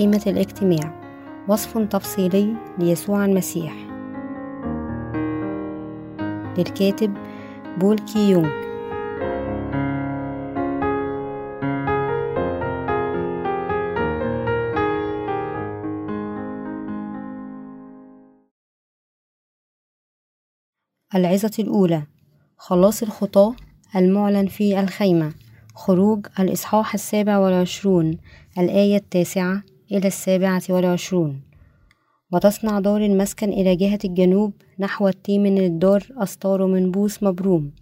خيمة الاجتماع. وصف تفصيلي ليسوع المسيح. للكاتب بول كي يونغ. العظة الأولى. خلاص الخطاة المعلن في الخيمة. خروج الإصحاح السابع والعشرون. الآية التاسعة. إلى السابعة والعشرون. وتصنع دار المسكن إلى جهة الجنوب نحو التيمن للدار أستار منبوس مبروم.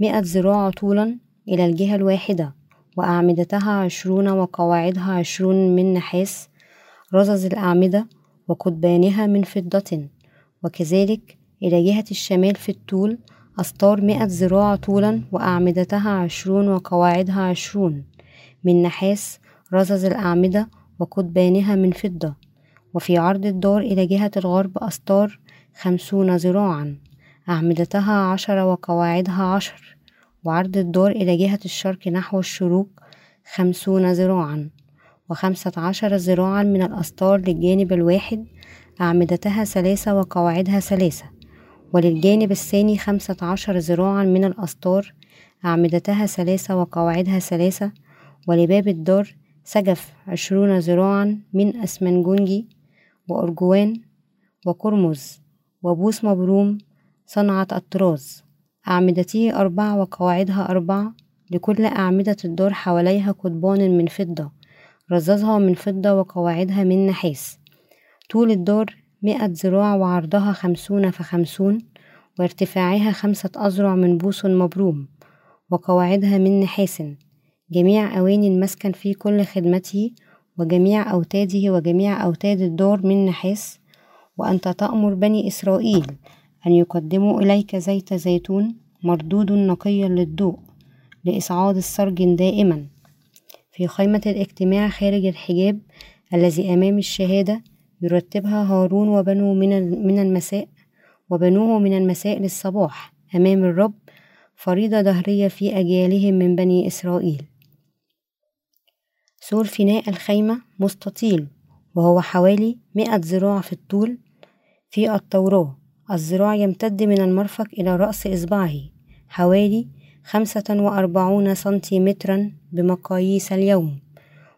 مئة ذراع طولا إلى الجهة الواحدة وأعمدتها عشرون وقواعدها عشرون من نحاس رزز الأعمدة وقضبانها من فضة. وكذلك إلى جهة الشمال في الطول أستار مئة ذراع طولا وأعمدتها عشرون وقواعدها عشرون. من نحاس رزز الأعمدة وقضبانها من فضة وفي عرض الدار إلى جهة الغرب أستار خمسون ذراعا أعمدتها عشر وقواعدها عشر وعرض الدار إلى جهة الشرق نحو الشروق خمسون ذراعا وخمسة عشر ذراعا من الأستار للجانب الواحد أعمدتها ثلاثة وقواعدها ثلاثة وللجانب الثاني خمسة عشر ذراعا من الأستار أعمدتها ثلاثة وقواعدها ثلاثة ولباب الدار سجف عشرون ذراعا من أسمنجونجي وأرجوان وقرمز وبوس مبروم صنعة الطراز. أعمدته أربعة وقواعدها أربعة لكل أعمدة الدار حواليها قضبان من فضة رززها من فضة وقواعدها من نحاس طول الدار مئة ذراع وعرضها خمسون فخمسون وارتفاعها خمسة أذرع من بوس مبروم وقواعدها من نحاس جميع أواني المسكن في كل خدمته وجميع أوتاده وجميع أوتاد الدار من نحاس وأنت تأمر بني إسرائيل أن يقدموا إليك زيت زيتون مردود نقيا للضوء لإصعاد السرج دائما. في خيمة الاجتماع خارج الحجاب الذي أمام الشهادة يرتبها هارون وبنو من المساء وبنوه من المساء للصباح أمام الرب فريضة دهرية في أجيالهم من بني إسرائيل. سور فناء الخيمة مستطيل وهو حوالي مئة ذراع في الطول في التوراة. الذراع يمتد من المرفق إلى رأس إصبعه حوالي خمسة وأربعون سنتيمترا بمقاييس اليوم.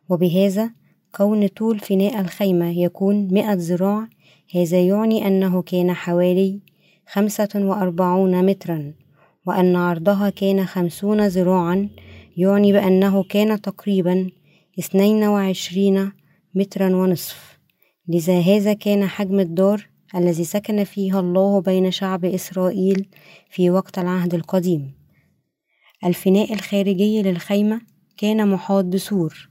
وبهذا كون طول فناء الخيمة يكون مئة ذراع هذا يعني أنه كان حوالي خمسة وأربعون مترا وأن عرضها كان خمسون ذراعا يعني بأنه كان تقريبا اثنين وعشرين مترا ونصف. لذا هذا كان حجم الدار الذي سكن فيها الله بين شعب إسرائيل في وقت العهد القديم. الفناء الخارجي للخيمة كان محاط بسور.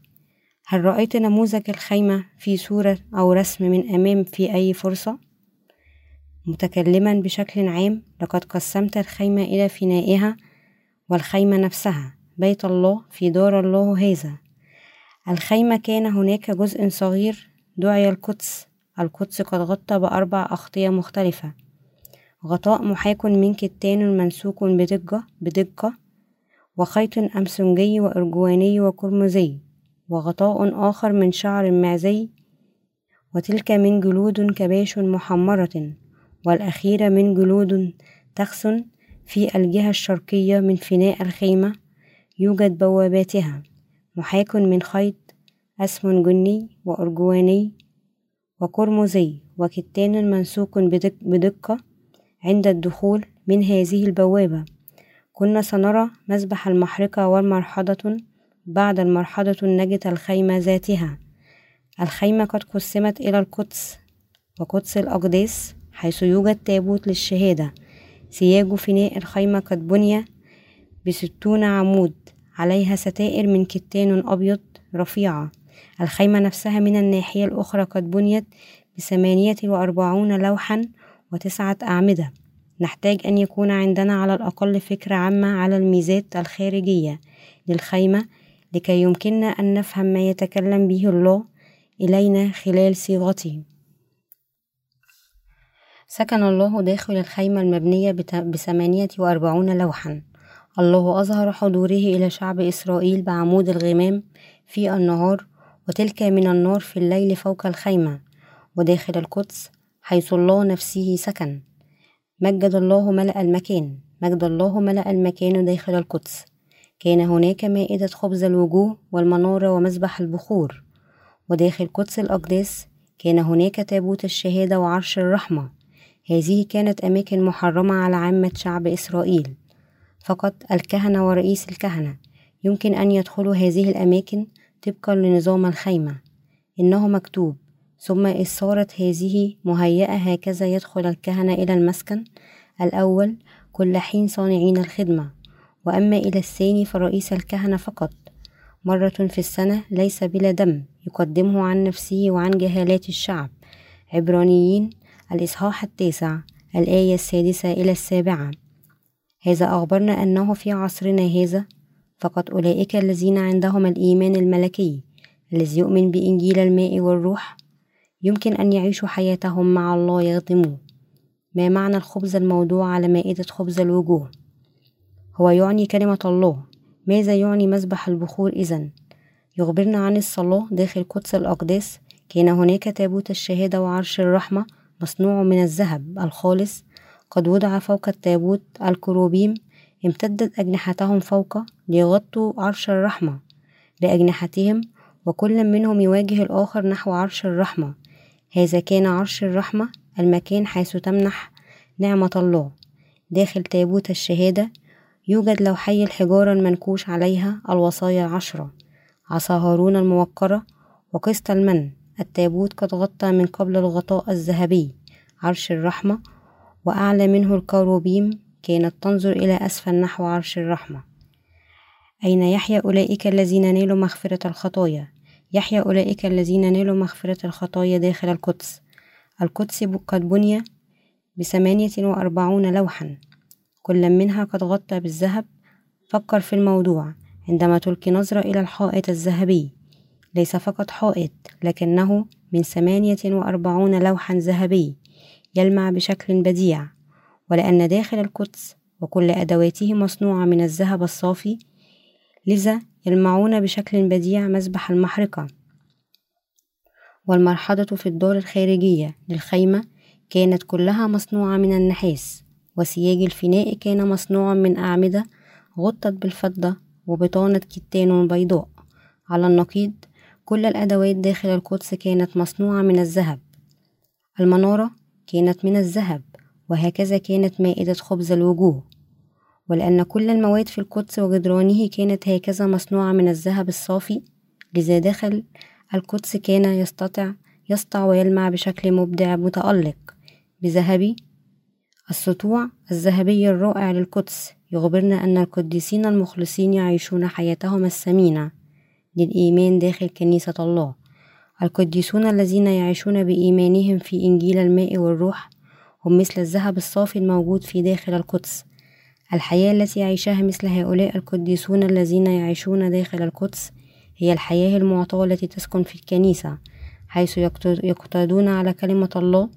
هل رأيت نموذج الخيمة في صورة أو رسم من أمام في أي فرصة؟ متكلما بشكل عام لقد قسمت الخيمة إلى فنائها والخيمة نفسها بيت الله في دار الله هذا. الخيمة كان هناك جزء صغير دعي القدس. القدس قد غطى بأربع أغطية مختلفة. غطاء محاك من كتان منسوق بدقة بدقة وخيط أمسنجي وأرجواني وقرمزي وغطاء آخر من شعر معزي وتلك من جلود كباش محمرة والأخيرة من جلود تخسن في الجهة الشرقية من فناء الخيمة يوجد بواباتها. محاك من خيط أسم جني وأرجواني وقرمزي وكتان منسوق بدقة عند الدخول من هذه البوابة. كنا سنرى مسبح المحرقة والمرحضة بعد المرحلة النجدة الخيمة ذاتها. الخيمة قد قسمت إلى القدس وقدس الأقداس حيث يوجد تابوت للشهادة. سياج فناء الخيمة قد بني بستون عمود. عليها ستائر من كتان أبيض رفيعة. الخيمة نفسها من الناحية الأخرى قد بنيت بثمانية وأربعون لوحا وتسعة أعمدة. نحتاج أن يكون عندنا على الأقل فكرة عامة على الميزات الخارجية للخيمة لكي يمكننا أن نفهم ما يتكلم به الله إلينا خلال صيغته. سكن الله داخل الخيمة المبنية بثمانية وأربعون لوحا. الله أظهر حضوره إلى شعب إسرائيل بعمود الغمام في النهار وتلك من النار في الليل فوق الخيمة وداخل القدس حيث الله نفسه سكن. مجد الله ملأ المكان مجد الله ملأ المكان داخل القدس. كان هناك مائدة خبز الوجوه والمنارة ومذبح البخور. وداخل قدس الأقداس كان هناك تابوت الشهادة وعرش الرحمة. هذه كانت أماكن محرمة على عامة شعب إسرائيل. فقط الكهنة ورئيس الكهنة. يمكن أن يدخلوا هذه الأماكن طبقا لنظام الخيمة. إنه مكتوب. ثم إذ صارت هذه مهيئة هكذا يدخل الكهنة إلى المسكن. الأول كل حين صانعين الخدمة. وأما إلى الثاني فرئيس الكهنة فقط. مرة في السنة ليس بلا دم يقدمه عن نفسه وعن جهالات الشعب. عبرانيين الإصحاح التاسع الآية السادسة إلى السابعة. هذا أخبرنا أنه في عصرنا هذا فقط أولئك الذين عندهم الإيمان الملكي الذي يؤمن بإنجيل الماء والروح يمكن أن يعيشوا حياتهم مع الله يخدموه ما معنى الخبز الموضوع على مائدة خبز الوجوه؟ هو يعني كلمة الله. ماذا يعني مسبح البخور إذا يخبرنا عن الصلاة داخل قدس الأقداس. كان هناك تابوت الشهادة وعرش الرحمة مصنوع من الذهب الخالص قد وضع فوق التابوت الكروبيم امتدت أجنحتهم فوق ليغطوا عرش الرحمة بأجنحتهم وكل منهم يواجه الآخر نحو عرش الرحمة. هذا كان عرش الرحمة المكان حيث تمنح نعمة الله. داخل تابوت الشهادة يوجد لوحي الحجارة المنكوش عليها الوصايا العشرة عصا هارون الموقرة وقسط المن. التابوت قد غطى من قبل الغطاء الذهبي. عرش الرحمة وأعلى منه الكروبيم كانت تنظر إلى أسفل نحو عرش الرحمة. أين يحيا أولئك الذين نالوا مغفرة الخطايا؟ يحيا أولئك الذين نالوا مغفرة الخطايا داخل القدس. القدس قد بني بثمانية وأربعون لوحا. كل منها قد غطى بالذهب. فكر في الموضوع. عندما تلقي نظرة إلى الحائط الذهبي ليس فقط حائط لكنه من ثمانية وأربعون لوحا ذهبي. يلمع بشكل بديع ولأن داخل القدس وكل أدواته مصنوعة من الذهب الصافي لذا يلمعون بشكل بديع مسبح المحرقة. والمرحضة في الدار الخارجية للخيمة كانت كلها مصنوعة من النحاس وسياج الفناء كان مصنوعا من أعمدة غطت بالفضة وبطانة كتان بيضاء. على النقيض كل الأدوات داخل القدس كانت مصنوعة من الذهب. المنارة كانت من الذهب وهكذا كانت مائدة خبز الوجوه. ولأن كل المواد في القدس وجدرانه كانت هكذا مصنوعة من الذهب الصافي لذا داخل القدس كان يستطع يسطع ويلمع بشكل مبدع متألق. بذهبي السطوع الذهبي الرائع للقدس يخبرنا أن القديسين المخلصين يعيشون حياتهم الثمينة للإيمان داخل كنيسة الله. القديسون الذين يعيشون بإيمانهم في إنجيل الماء والروح هم مثل الذهب الصافي الموجود في داخل القدس. الحياة التي يعيشها مثل هؤلاء القديسون الذين يعيشون داخل القدس هي الحياة المعطاة التي تسكن في الكنيسة حيث يقتدون على كلمة الله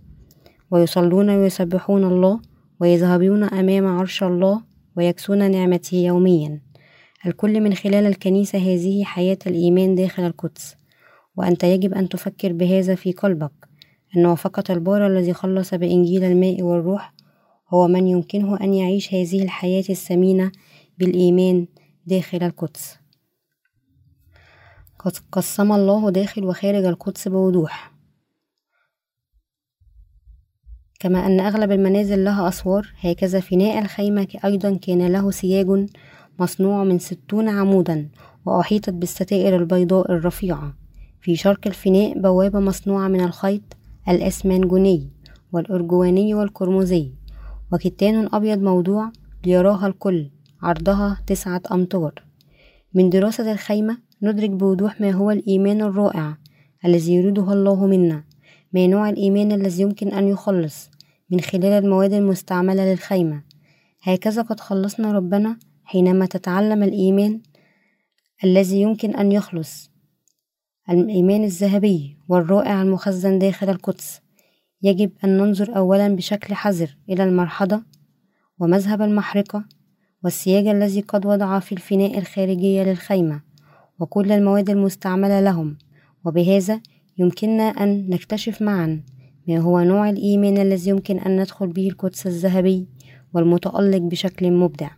ويصلون ويسبحون الله ويذهبون أمام عرش الله ويكسون نعمته يوميا. الكل من خلال الكنيسة هذه حياة الإيمان داخل القدس. وأنت يجب أن تفكر بهذا في قلبك أنه فقط البار الذي خلص بإنجيل الماء والروح هو من يمكنه أن يعيش هذه الحياة الثمينة بالإيمان داخل القدس. قد قسم الله داخل وخارج القدس بوضوح. كما أن أغلب المنازل لها أسوار هكذا فناء الخيمة أيضا كان له سياج مصنوع من ستون عمودا وأحيطت بالستائر البيضاء الرفيعة. في شرق الفناء بوابة مصنوعة من الخيط الأسمنجوني والأرجواني والقرمزي وكتان أبيض موضوع ليراها الكل عرضها تسعة أمتار. من دراسة الخيمة ندرك بوضوح ما هو الإيمان الرائع الذي يريده الله منا ما نوع الإيمان الذي يمكن أن يخلص من خلال المواد المستعملة للخيمة. هكذا قد خلصنا ربنا حينما تتعلم الإيمان الذي يمكن أن يخلص. الإيمان الذهبي والرائع المخزن داخل القدس. يجب أن ننظر أولا بشكل حذر إلى المرحضة ومذهب المحرقة والسياج الذي قد وضع في الفناء الخارجية للخيمة وكل المواد المستعملة لهم وبهذا يمكننا أن نكتشف معا ما هو نوع الإيمان الذي يمكن أن ندخل به القدس الذهبي والمتألق بشكل مبدع.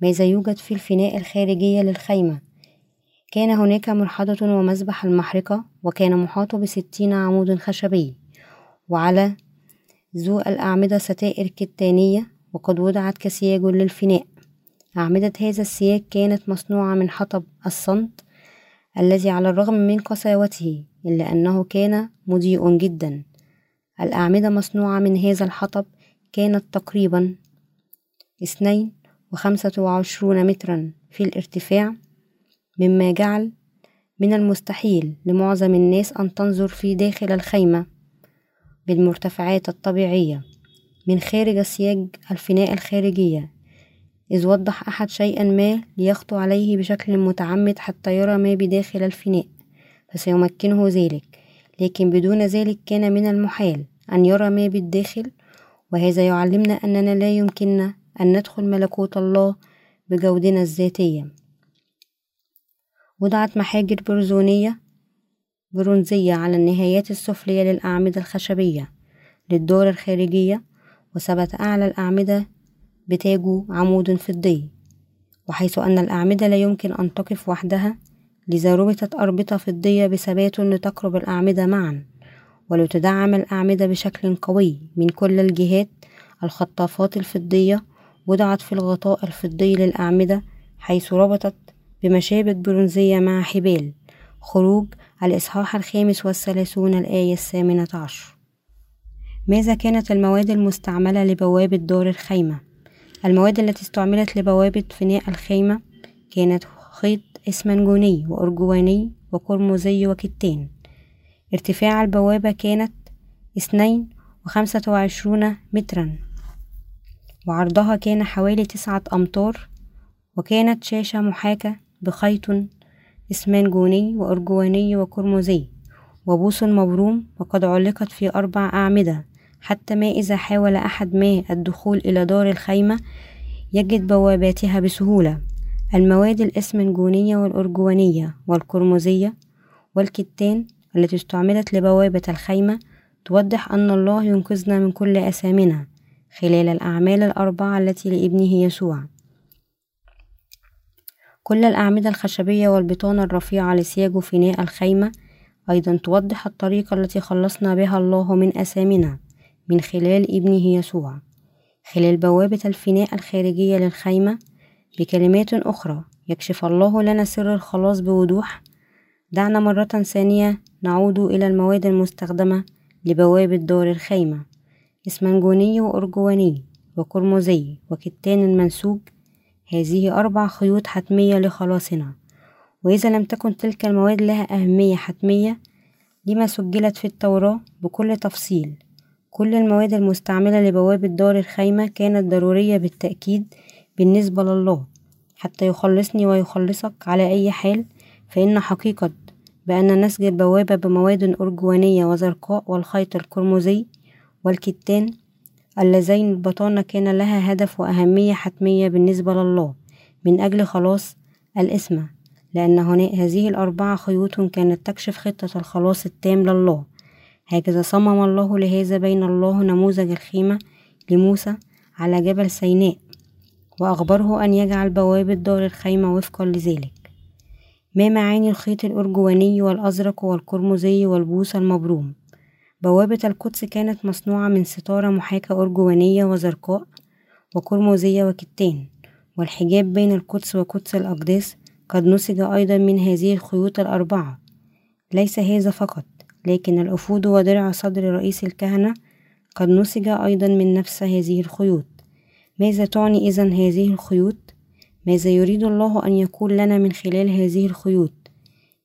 ماذا يوجد في الفناء الخارجية للخيمة؟ كان هناك مرحضة ومذبح المحرقة وكان محاط بستين عمود خشبي. وعلى ذو الأعمدة ستائر كتانية وقد وضعت كسياج للفناء. أعمدة هذا السياج كانت مصنوعة من حطب الصمت الذي على الرغم من قساوته إلا أنه كان مضيء جدا. الأعمدة مصنوعة من هذا الحطب كانت تقريبا اثنين وخمسة وعشرون مترا في الارتفاع مما جعل من المستحيل لمعظم الناس أن تنظر في داخل الخيمة بالمرتفعات الطبيعية من خارج سياج الفناء الخارجية إذ وضح أحد شيئا ما ليخطو عليه بشكل متعمد حتى يرى ما بداخل الفناء فسيمكنه ذلك لكن بدون ذلك كان من المحال أن يرى ما بالداخل وهذا يعلمنا أننا لا يمكننا أن ندخل ملكوت الله بجودنا الذاتية. وضعت محاجر برزونية برونزية على النهايات السفلية للأعمدة الخشبية للدور الخارجية وثبت أعلى الأعمدة بتاج عمود فضي وحيث أن الأعمدة لا يمكن أن تقف وحدها لذا ربطت أربطة فضية بثبات لتقرب الأعمدة معا ولتدعم الأعمدة بشكل قوي من كل الجهات الخطافات الفضية وضعت في الغطاء الفضي للأعمدة حيث ربطت بمشابك برونزية مع حبال. خروج الإصحاح الخامس والثلاثون الآية الثامنة عشر. ماذا كانت المواد المستعملة لبوابة دار الخيمة؟ المواد التي استعملت لبوابة فناء الخيمة كانت خيط إسمنجوني وأرجواني وقرمزي وكتان. ارتفاع البوابة كانت اثنين وخمسة وعشرون مترا. وعرضها كان حوالي تسعة أمتار وكانت شاشة محاكاة بخيط إسمنجوني وأرجواني وقرمزي وبوص مبروم وقد علقت في أربع أعمدة حتى ما إذا حاول أحد ما الدخول إلى دار الخيمة يجد بواباتها بسهولة. المواد الإسمنجونية والأرجوانية والقرمزية والكتان التي استعملت لبوابة الخيمة توضح أن الله ينقذنا من كل أثامنا خلال الأعمال الأربعة التي لابنه يسوع. كل الأعمدة الخشبية والبطانة الرفيعة لسياج فناء الخيمة أيضا توضح الطريقة التي خلصنا بها الله من أثامنا من خلال ابنه يسوع خلال بوابة الفناء الخارجية للخيمة بكلمات أخرى يكشف الله لنا سر الخلاص بوضوح. دعنا مرة ثانية نعود إلى المواد المستخدمة لبوابة دار الخيمة إسمنجوني وأرجواني وقرمزي وكتان منسوج هذه أربع خيوط حتمية لخلاصنا. وإذا لم تكن تلك المواد لها أهمية حتمية لما سجلت في التوراة بكل تفصيل. كل المواد المستعملة لبوابة دار الخيمة كانت ضرورية بالتأكيد بالنسبة لله. حتى يخلصني ويخلصك على أي حال فإن حقيقة بأن نسج البوابة بمواد أرجوانية وزرقاء والخيط القرمزي والكتان اللذين البطانة كان لها هدف وأهمية حتمية بالنسبة لله. من أجل خلاص الإسمة. لأن هنا هذه الأربعة خيوط كانت تكشف خطة الخلاص التام لله. هكذا صمم الله لهذا بين الله نموذج الخيمة لموسى على جبل سيناء وأخبره أن يجعل بوابة دار الخيمة وفقا لذلك. ما معاني الخيط الأرجواني والأزرق والقرمزي والبوص المبروم؟ بوابة القدس كانت مصنوعة من ستارة محاكاة أرجوانية وزرقاء وقرمزية وكتان والحجاب بين القدس وقدس الأقداس قد نسج أيضا من هذه الخيوط الأربعة ليس هذا فقط لكن الأفود ودرع صدر رئيس الكهنة قد نسج أيضا من نفس هذه الخيوط ماذا تعني إذا هذه الخيوط؟ ماذا يريد الله أن يقول لنا من خلال هذه الخيوط؟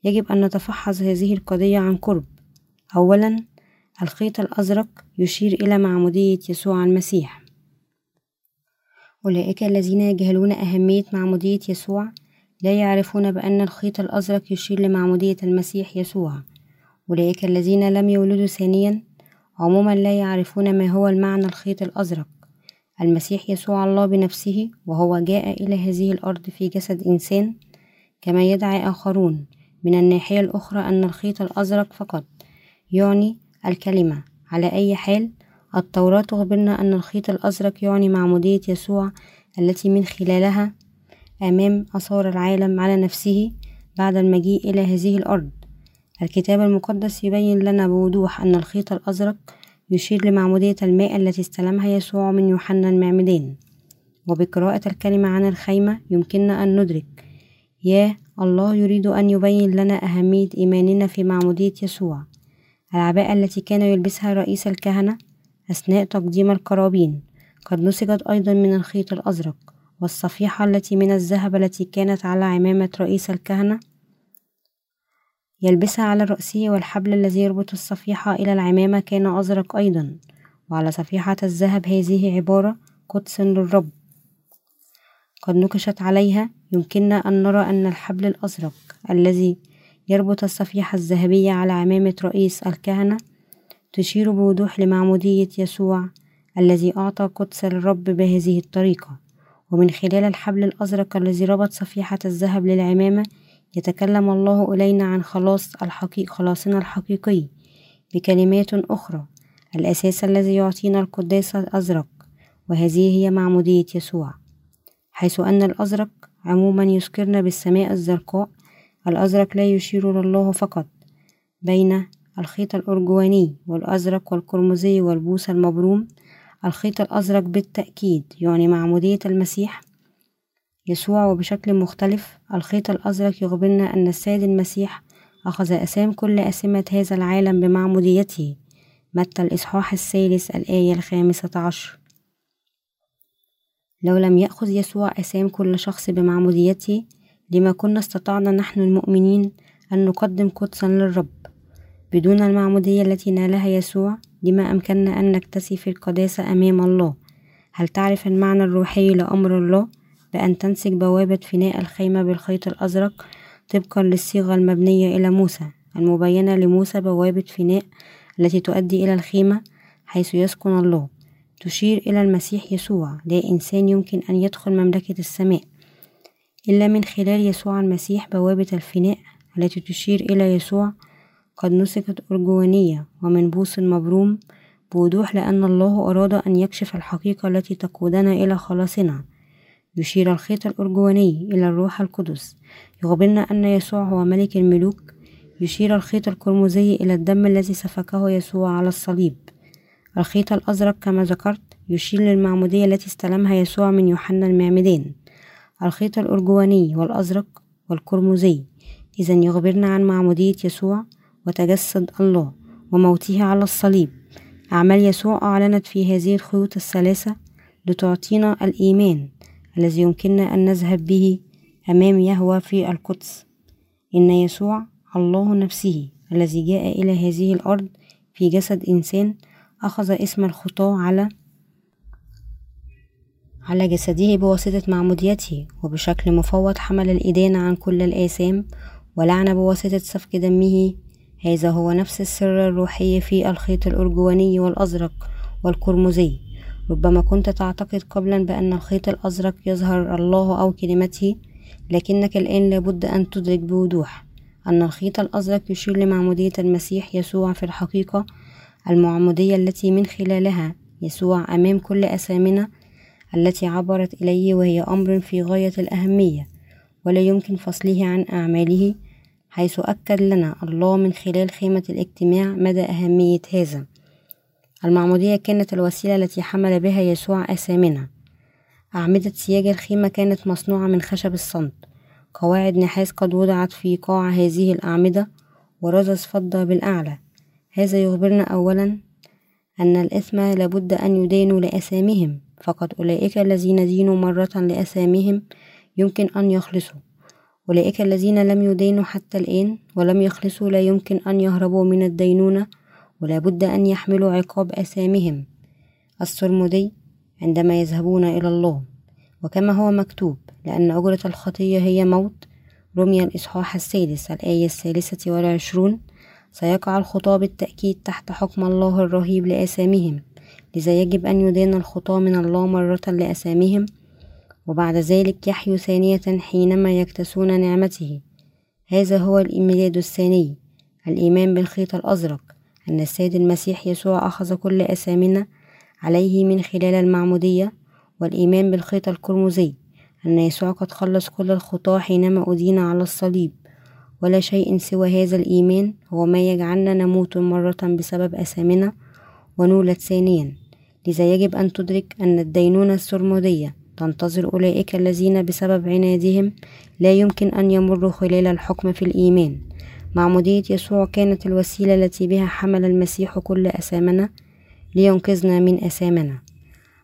يجب أن نتفحص هذه القضية عن قرب أولا الخيط الأزرق يشير إلى معمودية يسوع المسيح. أولئك الذين يجهلون أهمية معمودية يسوع لا يعرفون بأن الخيط الأزرق يشير لمعمودية المسيح يسوع. أولئك الذين لم يولدوا ثانيا عموما لا يعرفون ما هو المعنى الخيط الأزرق. المسيح يسوع الله بنفسه وهو جاء إلى هذه الأرض في جسد إنسان كما يدعي آخرون. من الناحية الأخرى أن الخيط الأزرق فقط يعني الكلمة. على أي حال التوراة تخبرنا أن الخيط الأزرق يعني معمودية يسوع التي من خلالها أمام أثار العالم على نفسه بعد المجيء إلى هذه الأرض. الكتاب المقدس يبين لنا بوضوح أن الخيط الأزرق يشير لمعمودية الماء التي استلمها يسوع من يوحنا المعمدان. وبقراءة الكلمة عن الخيمة يمكننا أن ندرك يا الله يريد أن يبين لنا أهمية إيماننا في معمودية يسوع. العباءة التي كان يلبسها رئيس الكهنة أثناء تقديم القرابين قد نسجت أيضا من الخيط الأزرق والصفيحة التي من الذهب التي كانت على عمامة رئيس الكهنة. يلبسها على رأسه والحبل الذي يربط الصفيحة إلى العمامة كان أزرق أيضا وعلى صفيحة الذهب هذه عبارة قدس للرب. قد نقشت عليها يمكننا أن نرى أن الحبل الأزرق الذي يربط الصفيحة الذهبية على عمامة رئيس الكهنة تشير بوضوح لمعمودية يسوع الذي أعطى قدس الرب بهذه الطريقة. ومن خلال الحبل الأزرق الذي ربط صفيحة الذهب للعمامة يتكلم الله إلينا عن خلاص الحقيق خلاصنا الحقيقي بكلمات أخرى. الأساس الذي يعطينا القداس الأزرق وهذه هي معمودية يسوع. حيث أن الأزرق عموما يذكرنا بالسماء الزرقاء الأزرق لا يشير لله فقط بين الخيط الأرجواني والأزرق والقرمزي والبوس المبروم الخيط الأزرق بالتأكيد يعني معمودية المسيح يسوع وبشكل مختلف الخيط الأزرق يخبرنا أن السيد المسيح أخذ أسام كل أسمة هذا العالم بمعموديته متى الإصحاح الثالث الآية الخامسة عشر؟ لو لم يأخذ يسوع أسام كل شخص بمعموديته لما كنا استطعنا نحن المؤمنين أن نقدم قدسا للرب بدون المعمودية التي نالها يسوع لما أمكننا أن نكتسي في القداسة أمام الله. هل تعرف المعنى الروحي لأمر الله؟ بأن تنسج بوابة فناء الخيمة بالخيط الأزرق طبقا للصيغة المبنية إلى موسى المبينة لموسى بوابة فناء التي تؤدي إلى الخيمة حيث يسكن الله. تشير إلى المسيح يسوع لا إنسان يمكن أن يدخل مملكة السماء. إلا من خلال يسوع المسيح بوابة الفناء التي تشير إلى يسوع قد نسكت أرجوانية ومنبوس مبروم بوضوح لأن الله أراد أن يكشف الحقيقة التي تقودنا إلى خلاصنا. يشير الخيط الأرجواني إلى الروح القدس. يخبرنا أن يسوع هو ملك الملوك. يشير الخيط القرمزي إلى الدم الذي سفكه يسوع على الصليب. الخيط الأزرق كما ذكرت يشير للمعمودية التي استلمها يسوع من يوحنا المعمدان الخيط الأرجواني والأزرق والقرمزي إذا يخبرنا عن معمودية يسوع وتجسد الله وموته على الصليب. أعمال يسوع أعلنت في هذه الخيوط الثلاثة لتعطينا الإيمان الذي يمكننا أن نذهب به أمام يهوى في القدس. إن يسوع الله نفسه الذي جاء إلى هذه الأرض في جسد إنسان أخذ اسم الخطاة على على جسده بواسطة معموديته وبشكل مفوض حمل الإدانة عن كل الآثام ولعن بواسطة سفك دمه. هذا هو نفس السر الروحي في الخيط الأرجواني والأزرق والقرمزي ربما كنت تعتقد قبلا بأن الخيط الأزرق يظهر الله أو كلمته لكنك الآن لابد أن تدرك بوضوح أن الخيط الأزرق يشير لمعمودية المسيح يسوع في الحقيقة المعمودية التي من خلالها يسوع أمام كل أسامنا التي عبرت إليه وهي أمر في غاية الأهمية ولا يمكن فصله عن أعماله حيث أكد لنا الله من خلال خيمة الاجتماع مدى أهمية هذا. المعمودية كانت الوسيلة التي حمل بها يسوع أثامنا أعمدة سياج الخيمة كانت مصنوعة من خشب الصمت قواعد نحاس قد وضعت في قاع هذه الأعمدة ورذذ فضة بالأعلى. هذا يخبرنا أولا أن الإثم لابد أن يدانوا لأثامهم فقط أولئك الذين دينوا مرة لأثامهم يمكن أن يخلصوا. أولئك الذين لم يدينوا حتى الآن ولم يخلصوا لا يمكن أن يهربوا من الدينونة ولا بد أن يحملوا عقاب أثامهم السرمدي عندما يذهبون إلى الله. وكما هو مكتوب لأن أجرة الخطية هي موت. رمي الإصحاح السادس الآية الثالثة والعشرون. سيقع الخطاة بالتأكيد تحت حكم الله الرهيب لآثامهم لذا يجب أن يدان الخطاة من الله مرة لآثامهم وبعد ذلك يحيوا ثانية حينما يكتسون نعمته. هذا هو الميلاد الثاني الإيمان بالخيط الأزرق أن السيد المسيح يسوع أخذ كل أثامنا عليه من خلال المعمودية والإيمان بالخيط القرمزي أن يسوع قد خلص كل الخطاة حينما أدين على الصليب. ولا شيء سوى هذا الإيمان هو ما يجعلنا نموت مرة بسبب أثامنا ونولد ثانيا. لذا يجب أن تدرك أن الدينونة السرمدية تنتظر أولئك الذين بسبب عنادهم لا يمكن أن يمروا خلال الحكم في الإيمان. معمودية يسوع كانت الوسيلة التي بها حمل المسيح كل أثامنا لينقذنا من أثامنا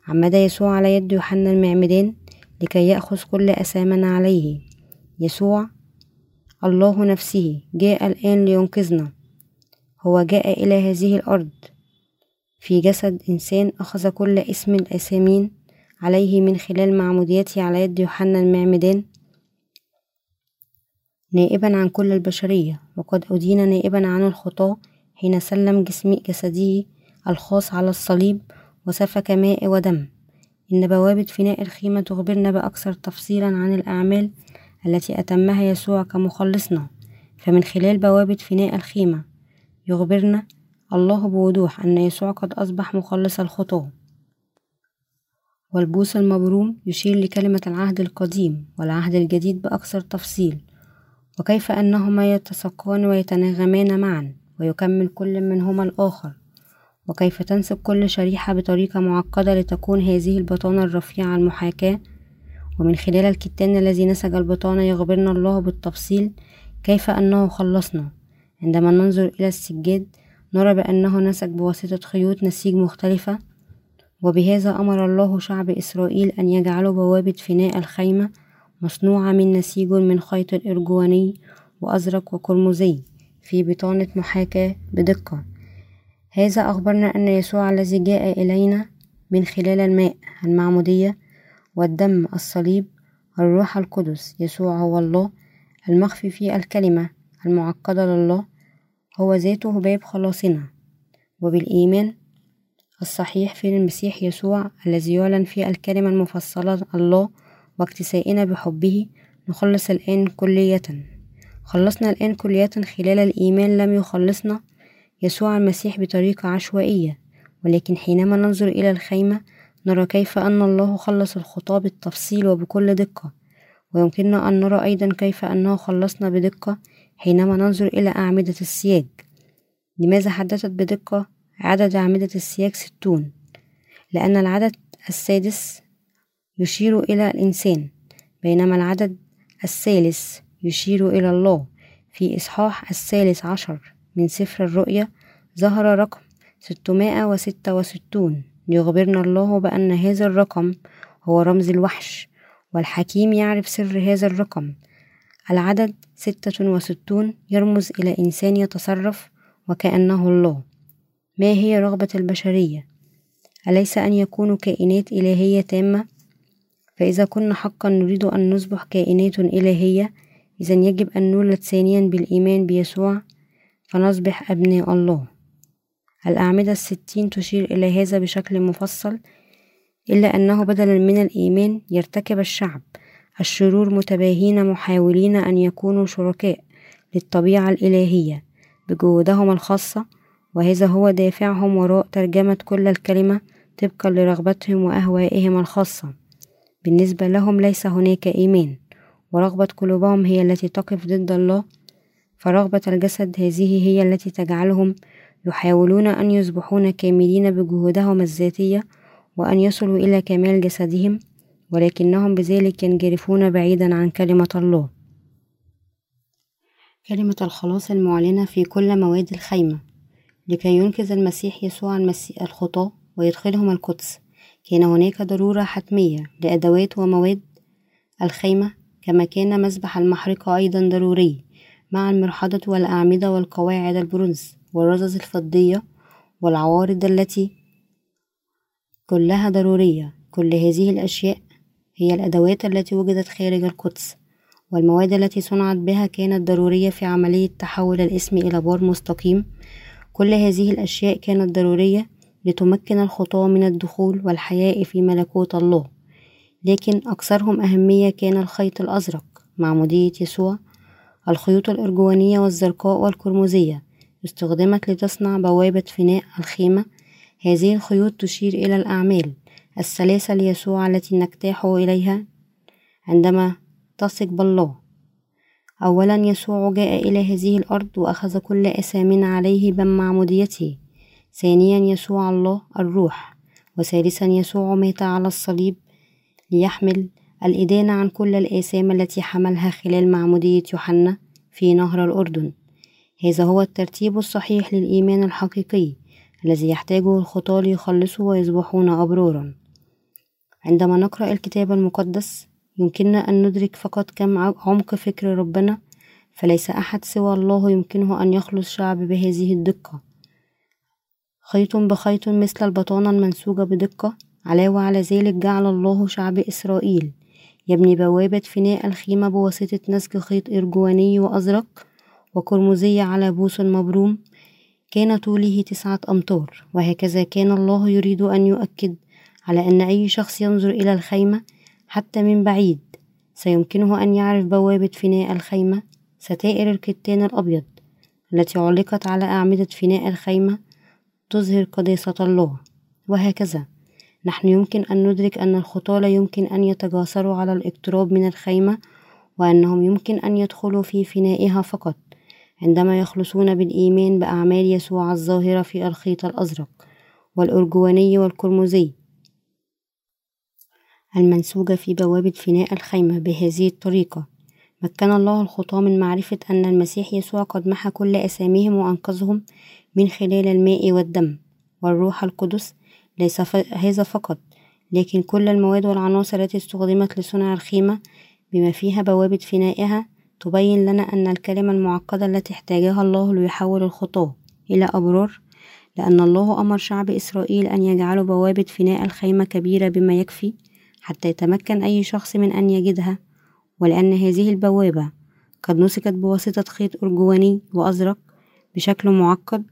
عمد يسوع على يد يوحنا المعمدان لكي يأخذ كل أثامنا عليه. يسوع الله نفسه جاء الآن لينقذنا. هو جاء إلى هذه الأرض. في جسد إنسان أخذ كل اسم الأسامين عليه من خلال معموديته على يد يوحنا المعمدان نائبا عن كل البشرية. وقد أدين نائبا عن الخطاة حين سلم جسم جسده الخاص على الصليب وسفك ماء ودم. إن بوابة فناء الخيمة تخبرنا بأكثر تفصيلا عن الأعمال التي أتمها يسوع كمخلصنا. فمن خلال بوابة فناء الخيمة يخبرنا الله بوضوح أن يسوع قد أصبح مخلص الخطاة والبوس المبروم يشير لكلمة العهد القديم والعهد الجديد بأكثر تفصيل. وكيف أنهما يتساقان ويتناغمان معا ويكمل كل منهما الآخر. وكيف تنسب كل شريحة بطريقة معقدة لتكون هذه البطانة الرفيعة المحاكاة. ومن خلال الكتان الذي نسج البطانة يخبرنا الله بالتفصيل كيف أنه خلصنا. عندما ننظر إلى السجاد نرى بأنه نسج بواسطة خيوط نسيج مختلفة وبهذا أمر الله شعب إسرائيل أن يجعلوا بوابة فناء الخيمة مصنوعة من نسيج من خيط إرجواني وأزرق وقرمزي في بطانة محاكاة بدقة. هذا أخبرنا أن يسوع الذي جاء إلينا من خلال الماء المعمودية والدم الصليب الروح القدس يسوع هو الله المخفي في الكلمة المعقدة لله هو ذاته باب خلاصنا وبالإيمان الصحيح في المسيح يسوع الذي يعلن في الكلمة المفصلة الله واكتسائنا بحبه نخلص الآن كلية. خلصنا الآن كلية خلال الإيمان لم يخلصنا. يسوع المسيح بطريقة عشوائية ولكن حينما ننظر إلى الخيمة نرى كيف أن الله خلص الخطاة بالتفصيل وبكل دقة. ويمكننا أن نرى أيضا كيف أنه خلصنا بدقة حينما ننظر إلى أعمدة السياج. لماذا حددت بدقة عدد أعمدة السياج ستون؟ لأن العدد السادس يشير إلى الإنسان بينما العدد الثالث يشير إلى الله. في إصحاح الثالث عشر من سفر الرؤيا ظهر رقم ستمائة وستة وستون. ليخبرنا الله بأن هذا الرقم هو رمز الوحش والحكيم يعرف سر هذا الرقم. العدد ستة وستون يرمز إلى إنسان يتصرف وكأنه الله ما هي رغبة البشرية؟ أليس أن يكونوا كائنات إلهية تامة؟ فإذا كنا حقا نريد أن نصبح كائنات إلهية إذا يجب أن نولد ثانيا بالإيمان بيسوع فنصبح أبناء الله الأعمدة الستين تشير إلى هذا بشكل مفصل إلا أنه بدلا من الإيمان يرتكب الشعب الشرور متباهين محاولين أن يكونوا شركاء للطبيعة الإلهية بجهودهم الخاصة وهذا هو دافعهم وراء ترجمة كل الكلمة طبقا لرغبتهم وأهوائهم الخاصة. بالنسبة لهم ليس هناك إيمان ورغبة قلوبهم هي التي تقف ضد الله فرغبة الجسد هذه هي التي تجعلهم يحاولون أن يصبحون كاملين بجهودهم الذاتية وأن يصلوا إلى كمال جسدهم ولكنهم بذلك ينجرفون بعيدا عن كلمة الله. كلمة الخلاص المعلنة في كل مواد الخيمة. لكي ينقذ المسيح يسوع الخطاة ويدخلهم القدس كان هناك ضرورة حتمية لأدوات ومواد الخيمة كما كان مسبح المحرقة أيضا ضروري مع المرحضة والأعمدة والقواعد البرونز والرذذ الفضية والعوارض التي كلها ضرورية. كل هذه الأشياء هي الأدوات التي وجدت خارج القدس والمواد التي صنعت بها كانت ضرورية في عملية تحول الاسم إلى بار مستقيم. كل هذه الأشياء كانت ضرورية لتمكن الخطاة من الدخول والحياة في ملكوت الله لكن أكثرهم أهمية كان الخيط الأزرق معمودية يسوع الخيوط الأرجوانية والزرقاء والقرمزية استخدمت لتصنع بوابة فناء الخيمة. هذه الخيوط تشير إلى الأعمال الثلاثة ليسوع التي نجتاح إليها عندما تثق بالله. أولا يسوع جاء إلى هذه الأرض وأخذ كل أثامنا عليه بمعموديته ثانيا يسوع الله الروح. وثالثا يسوع مات على الصليب ليحمل الإدانة عن كل الآثام التي حملها خلال معمودية يوحنا في نهر الأردن. هذا هو الترتيب الصحيح للإيمان الحقيقي الذي يحتاجه الخطاة ليخلصوا ويصبحون أبرارا. عندما نقرأ الكتاب المقدس يمكننا أن ندرك فقط كم عمق فكر ربنا فليس أحد سوى الله يمكنه أن يخلص شعب بهذه الدقة. خيط بخيط مثل البطانة المنسوجة بدقة علاوة على ذلك جعل الله شعب إسرائيل. يبني بوابة فناء الخيمة بواسطة نسج خيط إرجواني وأزرق وقرمزي على بوس مبروم. كان طوله تسعة أمتار وهكذا كان الله يريد أن يؤكد على أن أي شخص ينظر إلى الخيمة حتى من بعيد سيمكنه أن يعرف بوابة فناء الخيمة ستائر الكتان الأبيض التي علقت على أعمدة فناء الخيمة تظهر قداسة الله. وهكذا نحن يمكن أن ندرك أن الخطاة لا يمكن أن يتجاسروا على الاقتراب من الخيمة وأنهم يمكن أن يدخلوا في فنائها فقط عندما يخلصون بالإيمان بأعمال يسوع الظاهرة في الخيط الأزرق والأرجواني والقرمزي. المنسوجة في بوابة فناء الخيمة بهذه الطريقة. مكن الله الخطاة من معرفة أن المسيح يسوع قد محى كل أساميهم وأنقذهم من خلال الماء والدم والروح القدس. ليس هذا فقط لكن كل المواد والعناصر التي استخدمت لصنع الخيمة بما فيها بوابة فنائها تبين لنا أن الكلمة المعقدة التي احتاجها الله ليحول الخطاة إلى أبرار. لأن الله أمر شعب إسرائيل أن يجعلوا بوابة فناء الخيمة كبيرة بما يكفي. حتى يتمكن أي شخص من أن يجدها ولأن هذه البوابة قد نسكت بواسطة خيط أرجواني وأزرق بشكل معقد.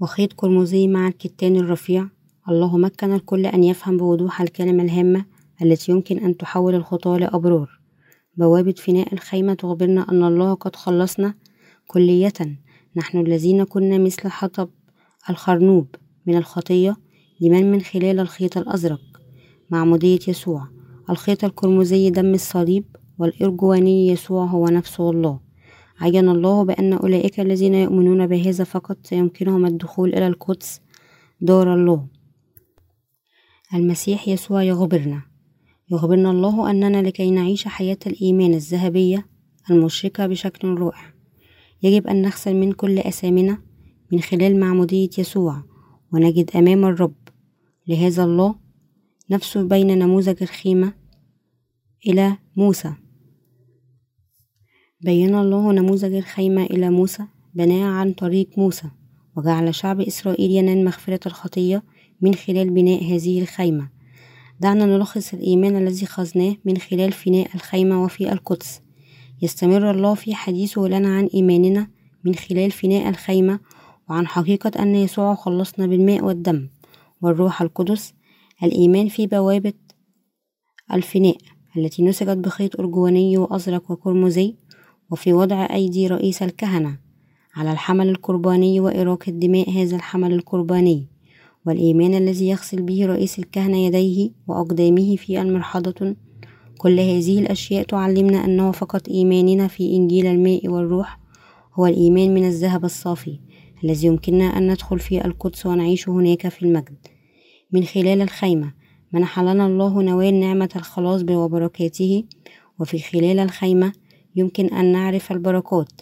وخيط قرمزي مع الكتان الرفيع. الله مكن الكل أن يفهم بوضوح الكلمة الهامة التي يمكن أن تحول الخطاة لأبرار. بوابة فناء الخيمة تخبرنا أن الله قد خلصنا كلية. نحن الذين كنا مثل حطب الخرنوب من الخطية لمن من خلال الخيط الأزرق. معمودية يسوع. الخيط القرمزي دم الصليب والإرجواني يسوع هو نفسه الله. عين الله بأن أولئك الذين يؤمنون بهذا فقط سيمكنهم الدخول إلى القدس دار الله. المسيح يسوع يخبرنا. يخبرنا الله أننا لكي نعيش حياة الإيمان الذهبية المشرقة بشكل رائع. يجب أن نغسل من كل أثامنا من خلال معمودية يسوع ونجد أمام الرب. لهذا الله نفسه بين نموذج الخيمة إلى موسى. بين الله نموذج الخيمة إلى موسى بناء عن طريق موسى وجعل شعب إسرائيل ينال مغفرة الخطية من خلال بناء هذه الخيمة. دعنا نلخص الإيمان الذي خزناه من خلال فناء الخيمة وفي القدس. يستمر الله في حديثه لنا عن إيماننا من خلال فناء الخيمة وعن حقيقة أن يسوع خلصنا بالماء والدم والروح القدس الإيمان في بوابة الفناء التي نسجت بخيط أرجواني وأزرق وقرمزي وفي وضع أيدي رئيس الكهنة على الحمل القرباني وإراقة دماء هذا الحمل القرباني. والإيمان الذي يغسل به رئيس الكهنة يديه وأقدامه في المرحضة. كل هذه الأشياء تعلمنا أنه فقط إيماننا في إنجيل الماء والروح هو الإيمان من الذهب الصافي الذي يمكننا أن ندخل في القدس ونعيش هناك في المجد. من خلال الخيمة. منح لنا الله نوال نعمة الخلاص وبركاته. وفي خلال الخيمة يمكن أن نعرف البركات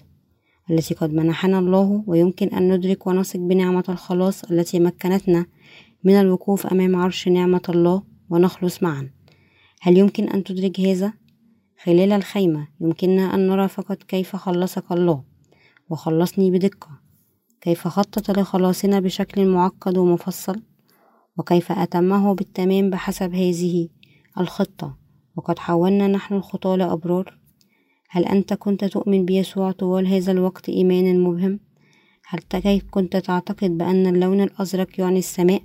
التي قد منحنا الله ويمكن أن ندرك ونثق بنعمة الخلاص التي مكنتنا من الوقوف أمام عرش نعمة الله ونخلص معا. هل يمكن أن تدرك هذا؟ خلال الخيمة يمكننا أن نرى فقط كيف خلصك الله وخلصني بدقة. كيف خطط لخلاصنا بشكل معقد ومفصل؟ وكيف أتمه بالتمام بحسب هذه الخطة وقد حولنا نحن الخطاة لأبرار هل أنت كنت تؤمن بيسوع طوال هذا الوقت إيمانا مبهم؟ هل كيف كنت تعتقد بأن اللون الأزرق يعني السماء؟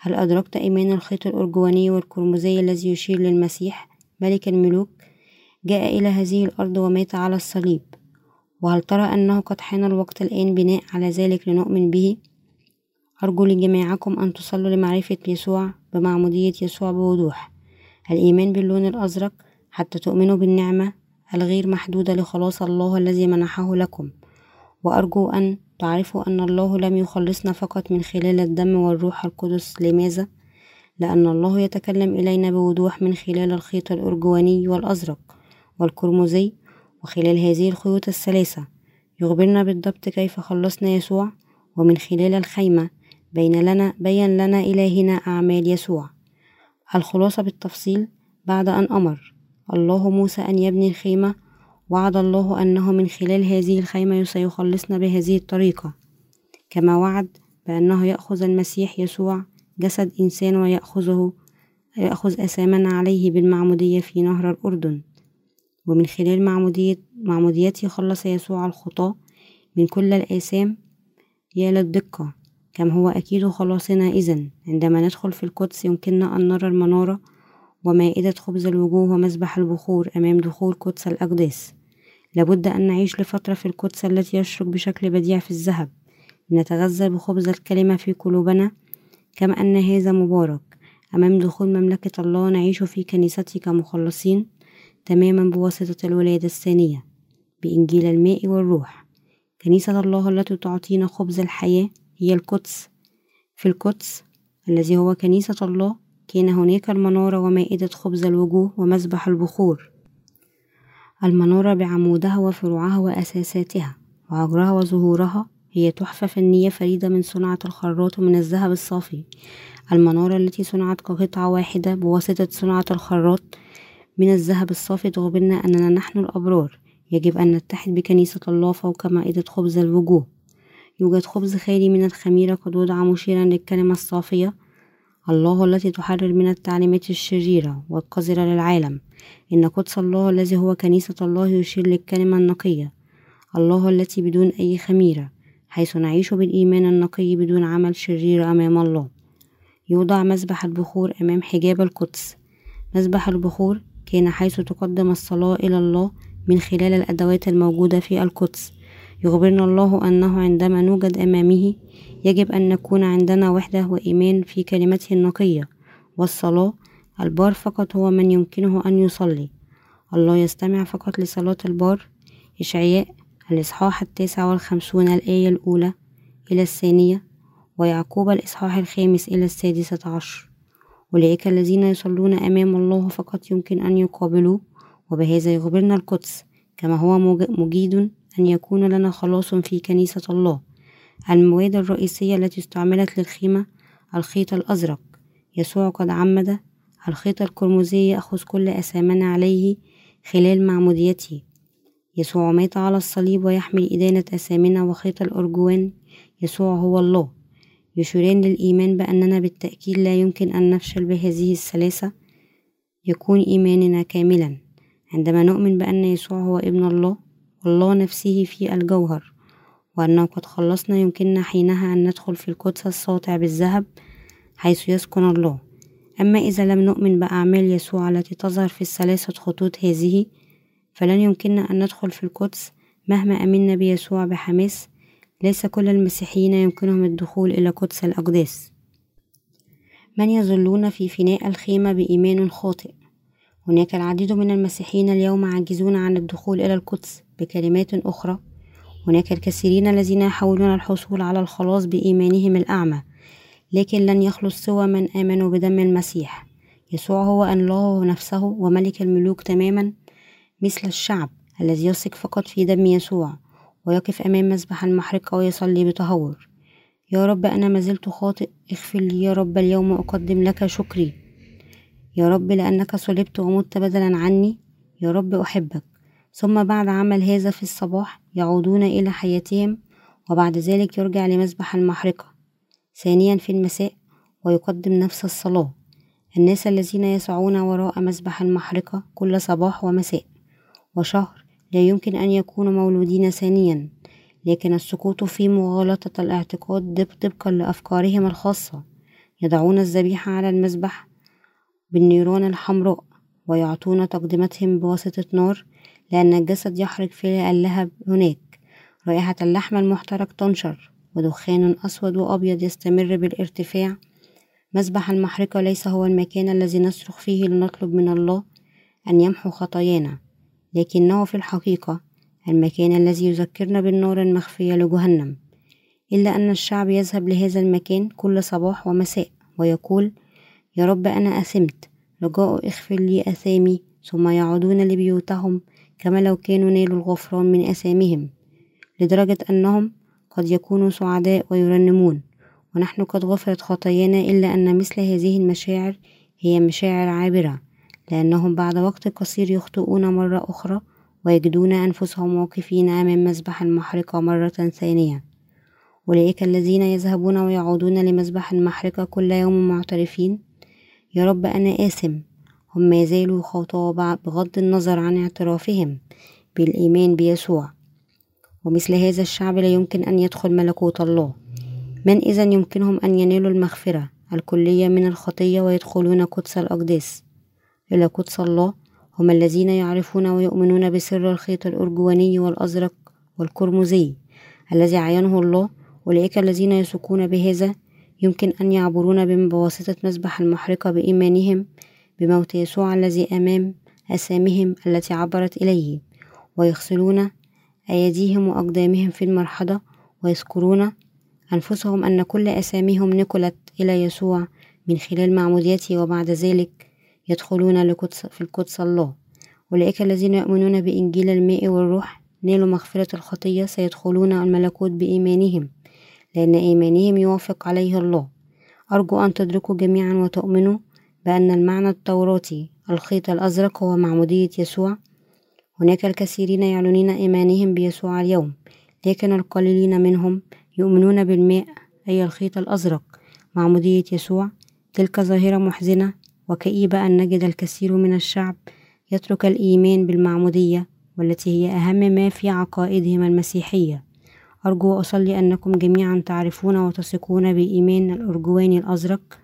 هل أدركت إيمان الخيط الأرجواني والقرمزي الذي يشير للمسيح ملك الملوك؟ جاء إلى هذه الأرض ومات على الصليب وهل ترى أنه قد حان الوقت الآن بناء على ذلك لنؤمن به أرجو لجميعكم أن تصلوا لمعرفة يسوع بمعمودية يسوع بوضوح. الإيمان باللون الأزرق حتى تؤمنوا بالنعمة الغير محدودة لخلاص الله الذي منحه لكم. وأرجو أن تعرفوا أن الله لم يخلصنا فقط من خلال الدم والروح القدس. لماذا؟ لأن الله يتكلم إلينا بوضوح من خلال الخيط الأرجواني والأزرق والقرمزي وخلال هذه الخيوط الثلاثة. يخبرنا بالضبط كيف خلصنا يسوع ومن خلال الخيمة بين لنا بين لنا إلهنا أعمال يسوع. الخلاصة بالتفصيل بعد أن أمر الله موسى أن يبني الخيمة وعد الله أنه من خلال هذه الخيمة سيخلصنا بهذه الطريقة. كما وعد بأنه يأخذ المسيح يسوع جسد إنسان ويأخذه يأخذ أثامنا عليه بالمعمودية في نهر الأردن. ومن خلال معمودية معموديته خلص يسوع الخطاة من كل الآثام يا للدقة. كم هو أكيد خلاصنا إذن. عندما ندخل في القدس يمكننا أن نرى المنارة ومائدة خبز الوجوه ومذبح البخور أمام دخول قدس الأقداس لابد أن نعيش لفترة في القدس التي يشرق بشكل بديع في الذهب. لنتغذى بخبز الكلمة في قلوبنا كما أن هذا مبارك. أمام دخول مملكة الله نعيش في كنيسته كمخلصين تماما بواسطة الولادة الثانية بإنجيل الماء والروح. كنيسة الله التي تعطينا خبز الحياة هي القدس. في القدس الذي هو كنيسة الله كان هناك المنارة ومائدة خبز الوجوه ومذبح البخور. المنارة بعمودها وفروعها وأساساتها وعجرها وزهورها هي تحفة فنية فريدة من صناعة الخراط من الذهب الصافي. المنارة التي صنعت كقطعة واحدة بواسطة صناعة الخراط من الذهب الصافي تخبرنا أننا نحن الأبرار. يجب أن نتحد بكنيسة الله فوق مائدة خبز الوجوه. يوجد خبز خالي من الخميرة قد وضع مشيرا للكلمة الصافية الله التي تحرر من التعليمات الشريرة والقذرة للعالم. إن قدس الله الذي هو كنيسة الله يشير للكلمة النقية الله التي بدون أي خميرة حيث نعيش بالإيمان النقي بدون عمل شرير أمام الله. يوضع مذبح البخور أمام حجاب القدس. مذبح البخور كان حيث تقدم الصلاة إلى الله من خلال الأدوات الموجودة في القدس. يخبرنا الله أنه عندما نوجد أمامه يجب أن نكون عندنا وحدة وإيمان في كلمته النقية. والصلاة البار فقط هو من يمكنه أن يصلي. الله يستمع فقط لصلاة البار. إشعياء الإصحاح التاسع والخمسون الآية الأولى إلى الثانية ويعقوب الإصحاح الخامس إلى السادسة عشر. أولئك الذين يصلون أمام الله فقط يمكن أن يقابلوه وبهذا يخبرنا القدس كما هو مجيد أن يكون لنا خلاص في كنيسة الله. المواد الرئيسية التي استعملت للخيمة الخيط الأزرق. يسوع قد عمد. الخيط القرمزي يأخذ كل أثامنا عليه خلال معموديته. يسوع مات على الصليب ويحمل إدانة أثامنا وخيط الأرجوان. يسوع هو الله. يشيران للإيمان بأننا بالتأكيد لا يمكن أن نفشل بهذه الثلاثة. يكون إيماننا كاملا. عندما نؤمن بأن يسوع هو ابن الله والله نفسه في الجوهر وأنه قد خلصنا يمكننا حينها أن ندخل في القدس الساطع بالذهب حيث يسكن الله. أما إذا لم نؤمن بأعمال يسوع التي تظهر في الثلاثة خطوط هذه فلن يمكننا أن ندخل في القدس مهما أمنا بيسوع بحماس. ليس كل المسيحيين يمكنهم الدخول إلى قدس الأقداس. من يظلون في فناء الخيمة بإيمان خاطئ؟ هناك العديد من المسيحيين اليوم عاجزون عن الدخول إلى القدس. بكلمات أخرى. هناك الكثيرين الذين يحاولون الحصول على الخلاص بإيمانهم الأعمى لكن لن يخلص سوى من آمنوا بدم المسيح. يسوع هو الله نفسه وملك الملوك تماما مثل الشعب الذي يثق فقط في دم يسوع ويقف أمام مسبح المحرقة ويصلي بتهور يا رب أنا ما زلت خاطئ اغفر لي يا رب اليوم أقدم لك شكري. يا رب لأنك صلبت ومت بدلا عني يا رب أحبك. ثم بعد عمل هذا في الصباح يعودون إلى حياتهم وبعد ذلك يرجع لمسبح المحرقة ثانيا في المساء ويقدم نفس الصلاة. الناس الذين يسعون وراء مسبح المحرقة كل صباح ومساء وشهر لا يمكن أن يكونوا مولودين ثانيا لكن السقوط في مغالطة الاعتقاد طبقا لأفكارهم الخاصة. يضعون الذبيحة على المذبح بالنيران الحمراء ويعطون تقدمتهم بواسطة نار لأن الجسد يحرق في اللهب هناك. رائحة اللحم المحترق تنشر ودخان أسود وأبيض يستمر بالارتفاع. مسبح المحرقة ليس هو المكان الذي نصرخ فيه لنطلب من الله أن يمحو خطايانا لكنه في الحقيقة المكان الذي يذكرنا بالنار المخفية لجهنم. إلا أن الشعب يذهب لهذا المكان كل صباح ومساء ويقول يا رب أنا أثمت رجاء اغفر لي أثامي ثم يعودون لبيوتهم كما لو كانوا نالوا الغفران من أثامهم لدرجة أنهم قد يكونوا سعداء ويرنمون. ونحن قد غفرت خطايانا إلا أن مثل هذه المشاعر هي مشاعر عابرة لأنهم بعد وقت قصير يخطئون مرة أخرى ويجدون أنفسهم واقفين أمام مذبح المحرقة مرة ثانية. أولئك الذين يذهبون ويعودون لمذبح المحرقة كل يوم معترفين. يا رب أنا آثم هم ما زالوا خطاة بغض النظر عن اعترافهم بالإيمان بيسوع. ومثل هذا الشعب لا يمكن أن يدخل ملكوت الله. من إذا يمكنهم أن ينالوا المغفرة الكلية من الخطية ويدخلون قدس الأقداس إلى قدس الله هم الذين يعرفون ويؤمنون بسر الخيط الأرجواني والأزرق والقرمزي الذي عينه الله. أولئك الذين يثقون بهذا يمكن أن يعبرون بواسطة مسبح المحرقة بإيمانهم بموت يسوع الذي أمام أسامهم التي عبرت إليه ويغسلون أيديهم وأقدامهم في المرحضة ويذكرون أنفسهم أن كل أساميهم نقلت إلى يسوع من خلال معموديته وبعد ذلك يدخلون لقدس في القدس الله. أولئك الذين يؤمنون بإنجيل الماء والروح نالوا مغفرة الخطية سيدخلون الملكوت بإيمانهم لأن إيمانهم يوافق عليه الله. أرجو أن تدركوا جميعا وتؤمنوا بأن المعنى التوراتي الخيط الأزرق هو معمودية يسوع. هناك الكثيرين يعلنون إيمانهم بيسوع اليوم لكن القليلين منهم يؤمنون بالماء أي الخيط الأزرق معمودية يسوع. تلك ظاهرة محزنة وكئيبة أن نجد الكثير من الشعب يترك الإيمان بالمعمودية والتي هي أهم ما في عقائدهم المسيحية. أرجو وأصلي أنكم جميعا تعرفون وتثقون بإيمان الأرجواني الأزرق.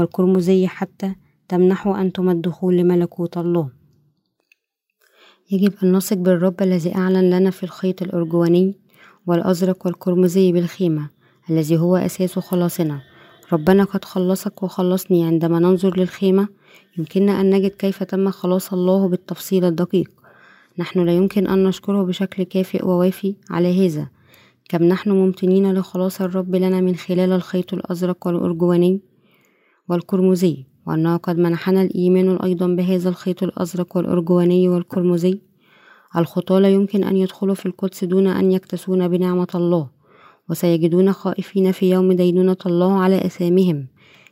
والقرمزي حتى تمنحوا أنتم الدخول لملكوت الله. يجب أن نثق بالرب الذي أعلن لنا في الخيط الأرجواني والأزرق والقرمزي بالخيمة الذي هو أساس خلاصنا. ربنا قد خلصك وخلصني عندما ننظر للخيمة. يمكننا أن نجد كيف تم خلاص الله بالتفصيل الدقيق. نحن لا يمكن أن نشكره بشكل كافئ ووافي على هذا. كم نحن ممتنين لخلاص الرب لنا من خلال الخيط الأزرق والأرجواني والقرمزي وأنه قد منحنا الإيمان أيضا بهذا الخيط الأزرق والأرجواني والقرمزي الخطاة لا يمكن أن يدخلوا في القدس دون أن يكتسون بنعمة الله وسيجدون خائفين في يوم دينونة الله على أثامهم.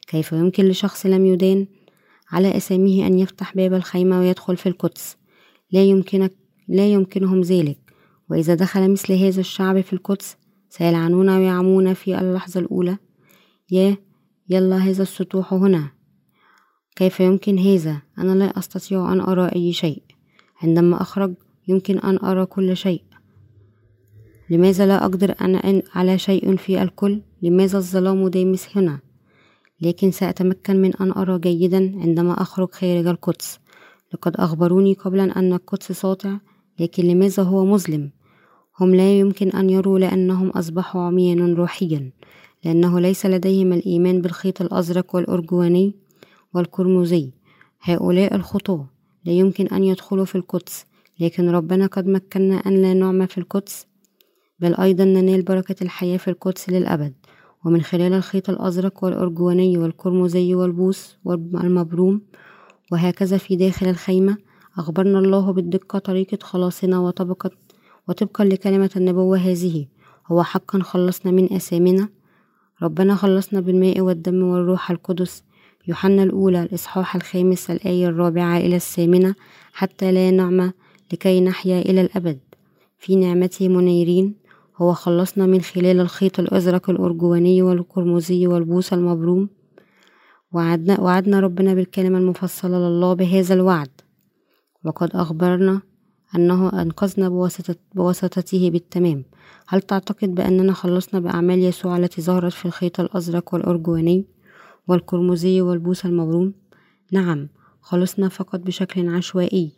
كيف يمكن لشخص لم يدان على أسامه أن يفتح باب الخيمة ويدخل في القدس؟ لا يمكنك لا يمكنهم ذلك. وإذا دخل مثل هذا الشعب في القدس سيلعنون ويعمون في اللحظة الأولى. يا يلا هذا السطوح هنا. كيف يمكن هذا؟ أنا لا أستطيع أن أرى أي شيء. عندما أخرج يمكن أن أرى كل شيء. لماذا لا أقدر أن على شيء في الكل؟ لماذا الظلام دامس هنا؟ لكن سأتمكن من أن أرى جيدا عندما أخرج خارج القدس. لقد أخبروني قبلا أن القدس ساطع لكن لماذا هو مظلم؟ هم لا يمكن أن يروا لأنهم أصبحوا عميانا روحيا. لأنه ليس لديهم الإيمان بالخيط الأزرق والأرجواني والقرمزي هؤلاء الخطاة لا يمكن أن يدخلوا في القدس. لكن ربنا قد مكننا أن لا نعمى في القدس. بل أيضا ننال بركة الحياة في القدس للأبد. ومن خلال الخيط الأزرق والأرجواني والقرمزي والبوس والمبروم وهكذا في داخل الخيمة أخبرنا الله بالدقة طريقة خلاصنا وطبقة وطبقا لكلمة النبوة هذه. هو حقا خلصنا من أثامنا ربنا خلصنا بالماء والدم والروح القدس. يوحنا الأولى الإصحاح الخامس الآية الرابعة إلى الثامنة حتى لا نعمة لكي نحيا إلى الأبد. في نعمته منيرين. هو خلصنا من خلال الخيط الأزرق الأرجواني والقرمزي والبوس المبروم. وعدنا, وعدنا ربنا بالكلمة المفصلة لله بهذا الوعد. وقد أخبرنا أنه أنقذنا بواسطته بالتمام هل تعتقد بأننا خلصنا بأعمال يسوع التي ظهرت في الخيط الأزرق والأرجواني والقرمزي والبوس المبروم؟ نعم خلصنا فقط بشكل عشوائي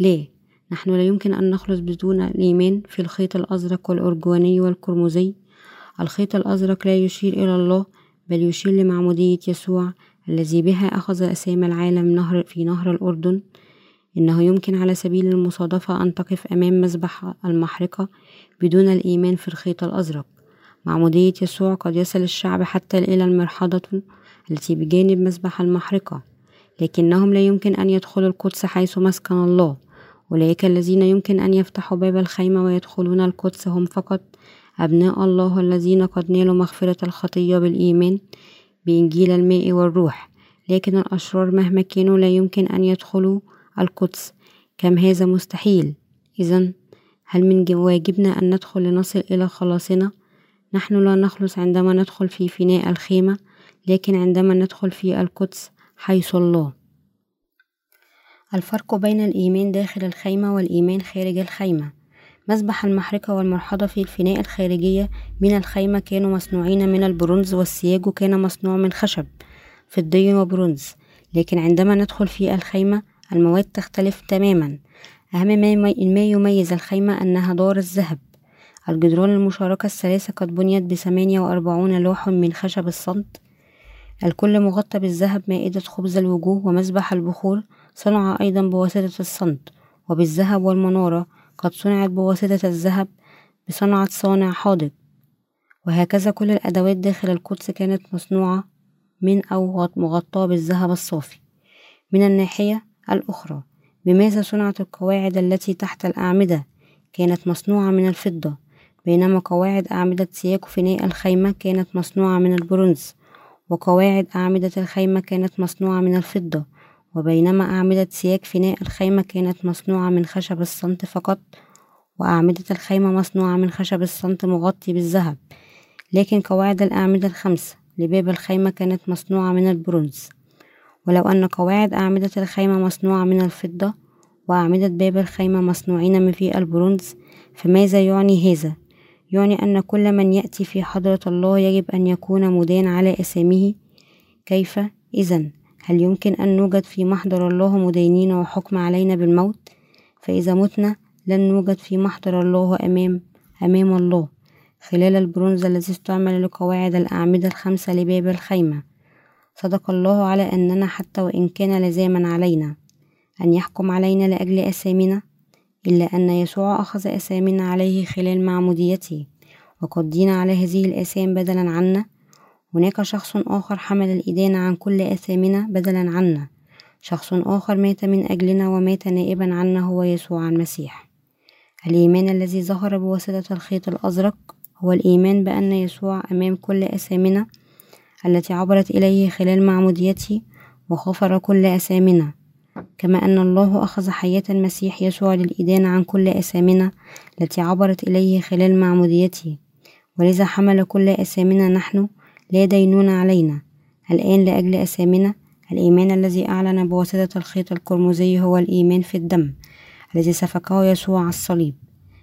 ليه؟ نحن لا يمكن أن نخلص بدون الإيمان في الخيط الأزرق والأرجواني والقرمزي الخيط الأزرق لا يشير إلى الله بل يشير لمعمودية يسوع الذي بها أخذ أسام العالم نهر في نهر الأردن إنه يمكن على سبيل المصادفة أن تقف أمام مذبح المحرقة بدون الإيمان في الخيط الأزرق. معمودية يسوع قد يصل الشعب حتى إلى المرحضة التي بجانب مذبح المحرقة لكنهم لا يمكن أن يدخلوا القدس حيث مسكن الله. أولئك الذين يمكن أن يفتحوا باب الخيمة ويدخلون القدس هم فقط أبناء الله الذين قد نالوا مغفرة الخطية بالإيمان بإنجيل الماء والروح. لكن الأشرار مهما كانوا لا يمكن أن يدخلوا القدس. كم هذا مستحيل. إذا هل من واجبنا أن ندخل لنصل إلى خلاصنا؟ نحن لا نخلص عندما ندخل في فناء الخيمة لكن عندما ندخل في القدس حيث الله. الفرق بين الإيمان داخل الخيمة والإيمان خارج الخيمة. مسبح المحرقة والمرحضة في الفناء الخارجية من الخيمة كانوا مصنوعين من البرونز والسياج كان مصنوع من خشب فضي وبرونز. لكن عندما ندخل في الخيمة المواد تختلف تماما. أهم ما يميز الخيمة أنها دار الذهب. الجدران المشاركة الثلاثة قد بنيت بثمانية وأربعون لوح من خشب الصمت. الكل مغطى بالذهب مائدة خبز الوجوه ومسبح البخور. صنع أيضا بواسطة الصمت. وبالذهب والمنارة قد صنعت بواسطة الذهب بصنعة صانع حاضق وهكذا كل الأدوات داخل القدس كانت مصنوعة من أو مغطاة بالذهب الصافي. من الناحية الأخرى بماذا صنعت القواعد التي تحت الأعمدة؟ كانت مصنوعة من الفضة بينما قواعد أعمدة سياج فناء الخيمة كانت مصنوعة من البرونز وقواعد أعمدة الخيمة كانت مصنوعة من الفضة وبينما أعمدة سياج فناء الخيمة كانت مصنوعة من خشب الصمت فقط وأعمدة الخيمة مصنوعة من خشب الصمت مغطي بالذهب. لكن قواعد الأعمدة الخمسة لباب الخيمة كانت مصنوعة من البرونز. ولو أن قواعد أعمدة الخيمة مصنوعة من الفضة وأعمدة باب الخيمة مصنوعين من في البرونز فماذا يعني هذا؟ يعني أن كل من يأتي في حضرة الله يجب أن يكون مدان على أسامه كيف؟ إذا هل يمكن أن نوجد في محضر الله مدينين وحكم علينا بالموت؟ فإذا متنا لن نوجد في محضر الله أمام أمام الله خلال البرونز الذي استعمل لقواعد الأعمدة الخمسة لباب الخيمة. صدق الله على أننا حتى وإن كان لزاما علينا أن يحكم علينا لأجل أسامنا إلا أن يسوع أخذ أسامنا عليه خلال معموديته وقد دين على هذه الآثام بدلا عنا. هناك شخص آخر حمل الإدانة عن كل آثامنا بدلا عنا. شخص آخر مات من أجلنا ومات نائبا عنا هو يسوع المسيح. الإيمان الذي ظهر بواسطة الخيط الأزرق هو الإيمان بأن يسوع أمام كل أثامنا التي عبرت إليه خلال معموديته وغفر كل أثامنا كما أن الله أخذ حياة المسيح يسوع للإدانة عن كل أثامنا التي عبرت إليه خلال معموديته. ولذا حمل كل أثامنا نحن لا دينون علينا. الآن لأجل أثامنا الإيمان الذي أعلن بواسطة الخيط القرمزي هو الإيمان في الدم الذي سفكه يسوع على الصليب.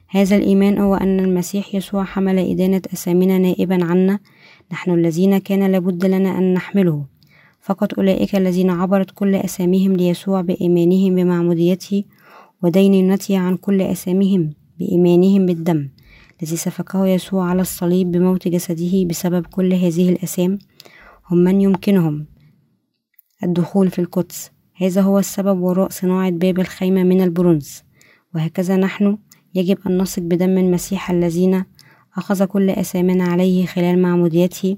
هذا الإيمان هو أن المسيح يسوع حمل إدانة أثامنا نائبا عنا نحن الذين كان لابد لنا أن نحمله. فقط أولئك الذين عبرت كل أساميهم ليسوع بإيمانهم بمعموديته ودينونته عن كل أساميهم بإيمانهم بالدم الذي سفكه يسوع على الصليب بموت جسده بسبب كل هذه الأسام. هم من يمكنهم الدخول في القدس. هذا هو السبب وراء صناعة باب الخيمة من البرونز. وهكذا نحن يجب أن نثق بدم المسيح الذين أخذ كل أسامنا عليه خلال معموديته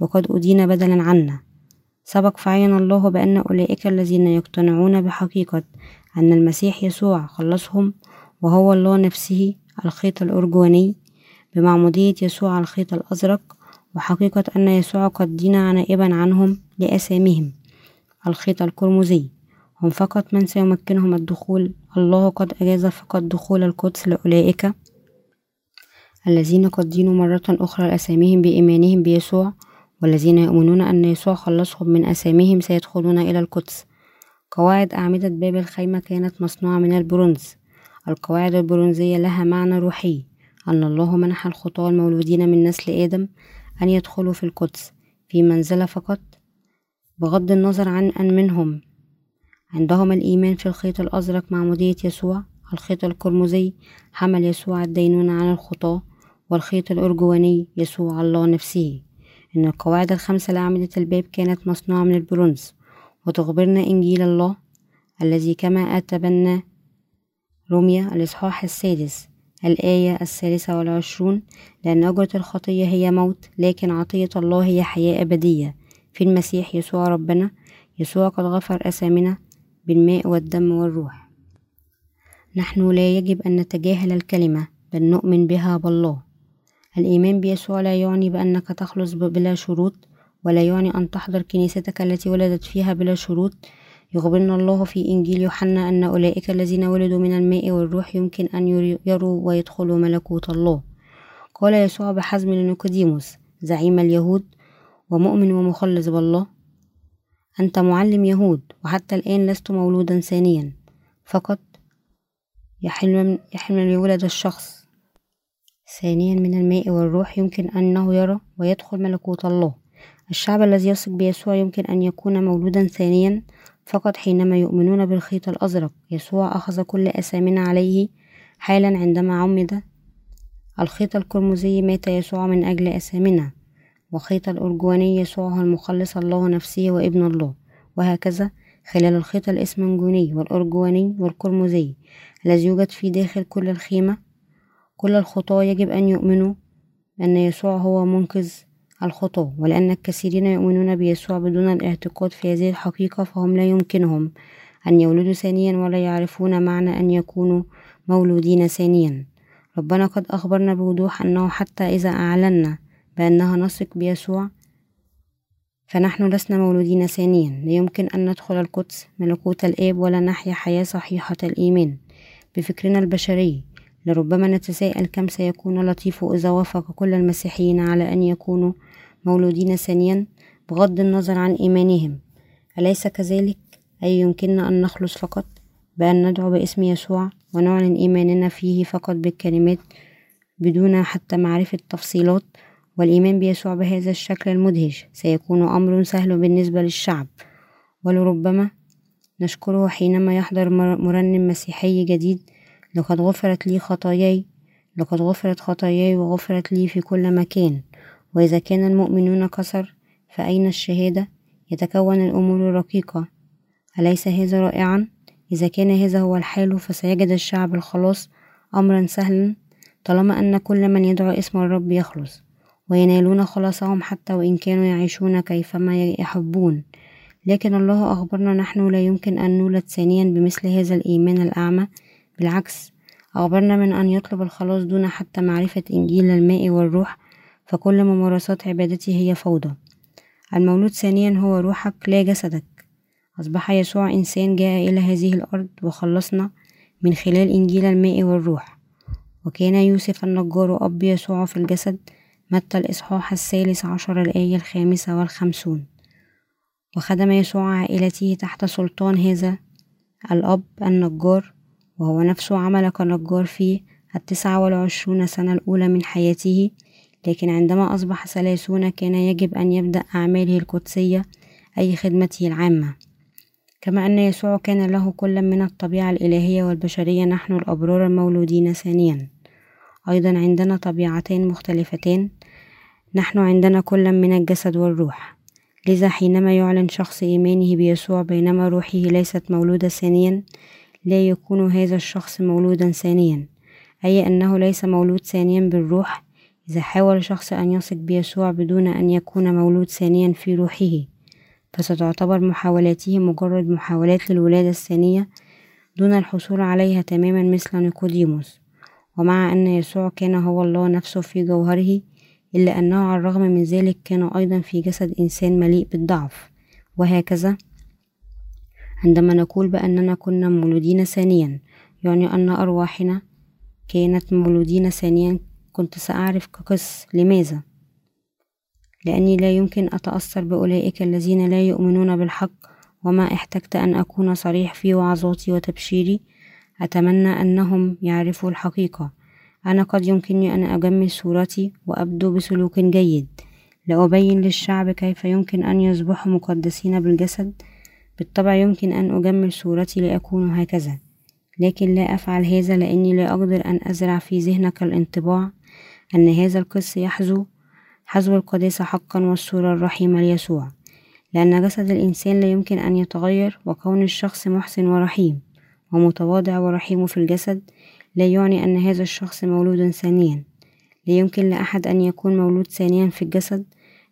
وقد أدين بدلا عنا. سبق فعين الله بأن أولئك الذين يقتنعون بحقيقة أن المسيح يسوع خلصهم وهو الله نفسه الخيط الأرجواني بمعمودية يسوع الخيط الأزرق وحقيقة أن يسوع قد دين نائبا عنهم لأسامهم. الخيط القرمزي هم فقط من سيمكنهم الدخول الله قد أجاز فقط دخول القدس لأولئك. الذين قد دينوا مرة أخرى لأساميهم بإيمانهم بيسوع والذين يؤمنون أن يسوع خلصهم من أساميهم سيدخلون إلى القدس. قواعد أعمدة باب الخيمة كانت مصنوعة من البرونز. القواعد البرونزية لها معنى روحي أن الله منح الخطاة المولودين من نسل آدم أن يدخلوا في القدس في منزلة فقط بغض النظر عن أن منهم. عندهم الإيمان في الخيط الأزرق معمودية يسوع الخيط القرمزي حمل يسوع الدينونة عن الخطاة والخيط الأرجواني يسوع الله نفسه. إن القواعد الخمسة لأعمدة الباب كانت مصنوعة من البرونز وتخبرنا إنجيل الله الذي كما أتبنى روميا الإصحاح السادس الآية الثالثة والعشرون لأن أجرة الخطية هي موت لكن عطية الله هي حياة أبدية. في المسيح يسوع ربنا يسوع قد غفر أثامنا بالماء والدم والروح. نحن لا يجب أن نتجاهل الكلمة بل نؤمن بها بالله. الإيمان بيسوع لا يعني بأنك تخلص بلا شروط ولا يعني أن تحضر كنيستك التي ولدت فيها بلا شروط. يخبرنا الله في إنجيل يوحنا أن أولئك الذين ولدوا من الماء والروح يمكن أن يروا ويدخلوا ملكوت الله. قال يسوع بحزم لنيقوديموس زعيم اليهود ومؤمن ومخلص بالله أنت معلم يهود وحتى الآن لست مولودا ثانيا. فقط يحلم, يحلم يولد الشخص ثانيا من الماء والروح يمكن أنه يرى ويدخل ملكوت الله. الشعب الذي يثق بيسوع يمكن أن يكون مولودا ثانيا فقط حينما يؤمنون بالخيط الأزرق. يسوع أخذ كل أثامنا عليه حالا عندما عمد. الخيط القرمزي مات يسوع من أجل أثامنا. وخيط الأرجواني يسوع هو المخلص الله نفسه وابن الله. وهكذا خلال الخيط الإسمنجوني والأرجواني والقرمزي الذي يوجد في داخل كل الخيمة كل الخطاة يجب أن يؤمنوا أن يسوع هو منقذ الخطاة ولأن الكثيرين يؤمنون بيسوع بدون الاعتقاد في هذه الحقيقة فهم لا يمكنهم أن يولدوا ثانيا ولا يعرفون معنى أن يكونوا مولودين ثانيا. ربنا قد أخبرنا بوضوح أنه حتى إذا أعلنا بأنها نثق بيسوع فنحن لسنا مولودين ثانيا. لا يمكن أن ندخل القدس ملكوت الآب ولا نحيا حياة صحيحة الإيمان. بفكرنا البشري لربما نتساءل كم سيكون لطيف إذا وافق كل المسيحيين على أن يكونوا مولودين ثانيا بغض النظر عن إيمانهم. أليس كذلك؟ أي يمكننا أن نخلص فقط؟ بأن ندعو باسم يسوع ونعلن إيماننا فيه فقط بالكلمات بدون حتى معرفة تفصيلات والإيمان بيسوع بهذا الشكل المدهش. سيكون أمر سهل بالنسبة للشعب. ولربما نشكره حينما يحضر مرنم مسيحي جديد لقد غفرت لي خطاياي. لقد غفرت خطاياي وغفرت لي في كل مكان. وإذا كان المؤمنون كسر فأين الشهادة؟ يتكون الأمور الرقيقة أليس هذا رائعا؟ إذا كان هذا هو الحال فسيجد الشعب الخلاص أمرا سهلا طالما أن كل من يدعو اسم الرب يخلص. وينالون خلاصهم حتى وإن كانوا يعيشون كيفما يحبون. لكن الله أخبرنا نحن لا يمكن أن نولد ثانيا بمثل هذا الإيمان الأعمى. بالعكس أخبرنا من أن يطلب الخلاص دون حتى معرفة إنجيل الماء والروح فكل ممارسات عبادته هي فوضى. المولود ثانيا هو روحك لا جسدك. أصبح يسوع إنسان جاء إلى هذه الأرض وخلصنا من خلال إنجيل الماء والروح. وكان يوسف النجار أب يسوع في الجسد متى الإصحاح الثالث عشر الآية الخامسة والخمسون. وخدم يسوع عائلته تحت سلطان هذا الأب النجار وهو نفسه عمل كنجار في التسعة والعشرون سنة الأولى من حياته. لكن عندما أصبح ثلاثون كان يجب أن يبدأ أعماله القدسية أي خدمته العامة. كما أن يسوع كان له كل من الطبيعة الإلهية والبشرية نحن الأبرار المولودين ثانيا. أيضا عندنا طبيعتين مختلفتان نحن عندنا كل من الجسد والروح. لذا حينما يعلن شخص إيمانه بيسوع بينما روحه ليست مولودة ثانيا لا يكون هذا الشخص مولودا ثانيا أي أنه ليس مولود ثانيا بالروح إذا حاول شخص أن يثق بيسوع بدون أن يكون مولود ثانيا في روحه. فستعتبر محاولاته مجرد محاولات للولادة الثانية دون الحصول عليها تماما مثل نيقوديموس. ومع أن يسوع كان هو الله نفسه في جوهره إلا أنه على الرغم من ذلك كان أيضا في جسد إنسان مليء بالضعف. وهكذا عندما نقول بأننا كنا مولودين ثانيا يعني أن أرواحنا كانت مولودين ثانيا كنت سأعرف كقس. لماذا؟ لأني لا يمكن أتأثر بأولئك الذين لا يؤمنون بالحق وما احتجت أن أكون صريح في وعظاتي وتبشيري. أتمنى أنهم يعرفوا الحقيقة. أنا قد يمكنني أن أجمل صورتي وأبدو بسلوك جيد. لأبين للشعب كيف يمكن أن يصبحوا مقدسين بالجسد. بالطبع يمكن أن أجمل صورتي لأكون هكذا لكن لا أفعل هذا لأني لا أقدر أن أزرع في ذهنك الانطباع أن هذا القس يحذو حذو القداسة حقا والصورة الرحيمة ليسوع لأن جسد الإنسان لا يمكن أن يتغير وكون الشخص محسن ورحيم ومتواضع ورحيم في الجسد لا يعني أن هذا الشخص مولود ثانيا لا يمكن لأحد أن يكون مولود ثانيا في الجسد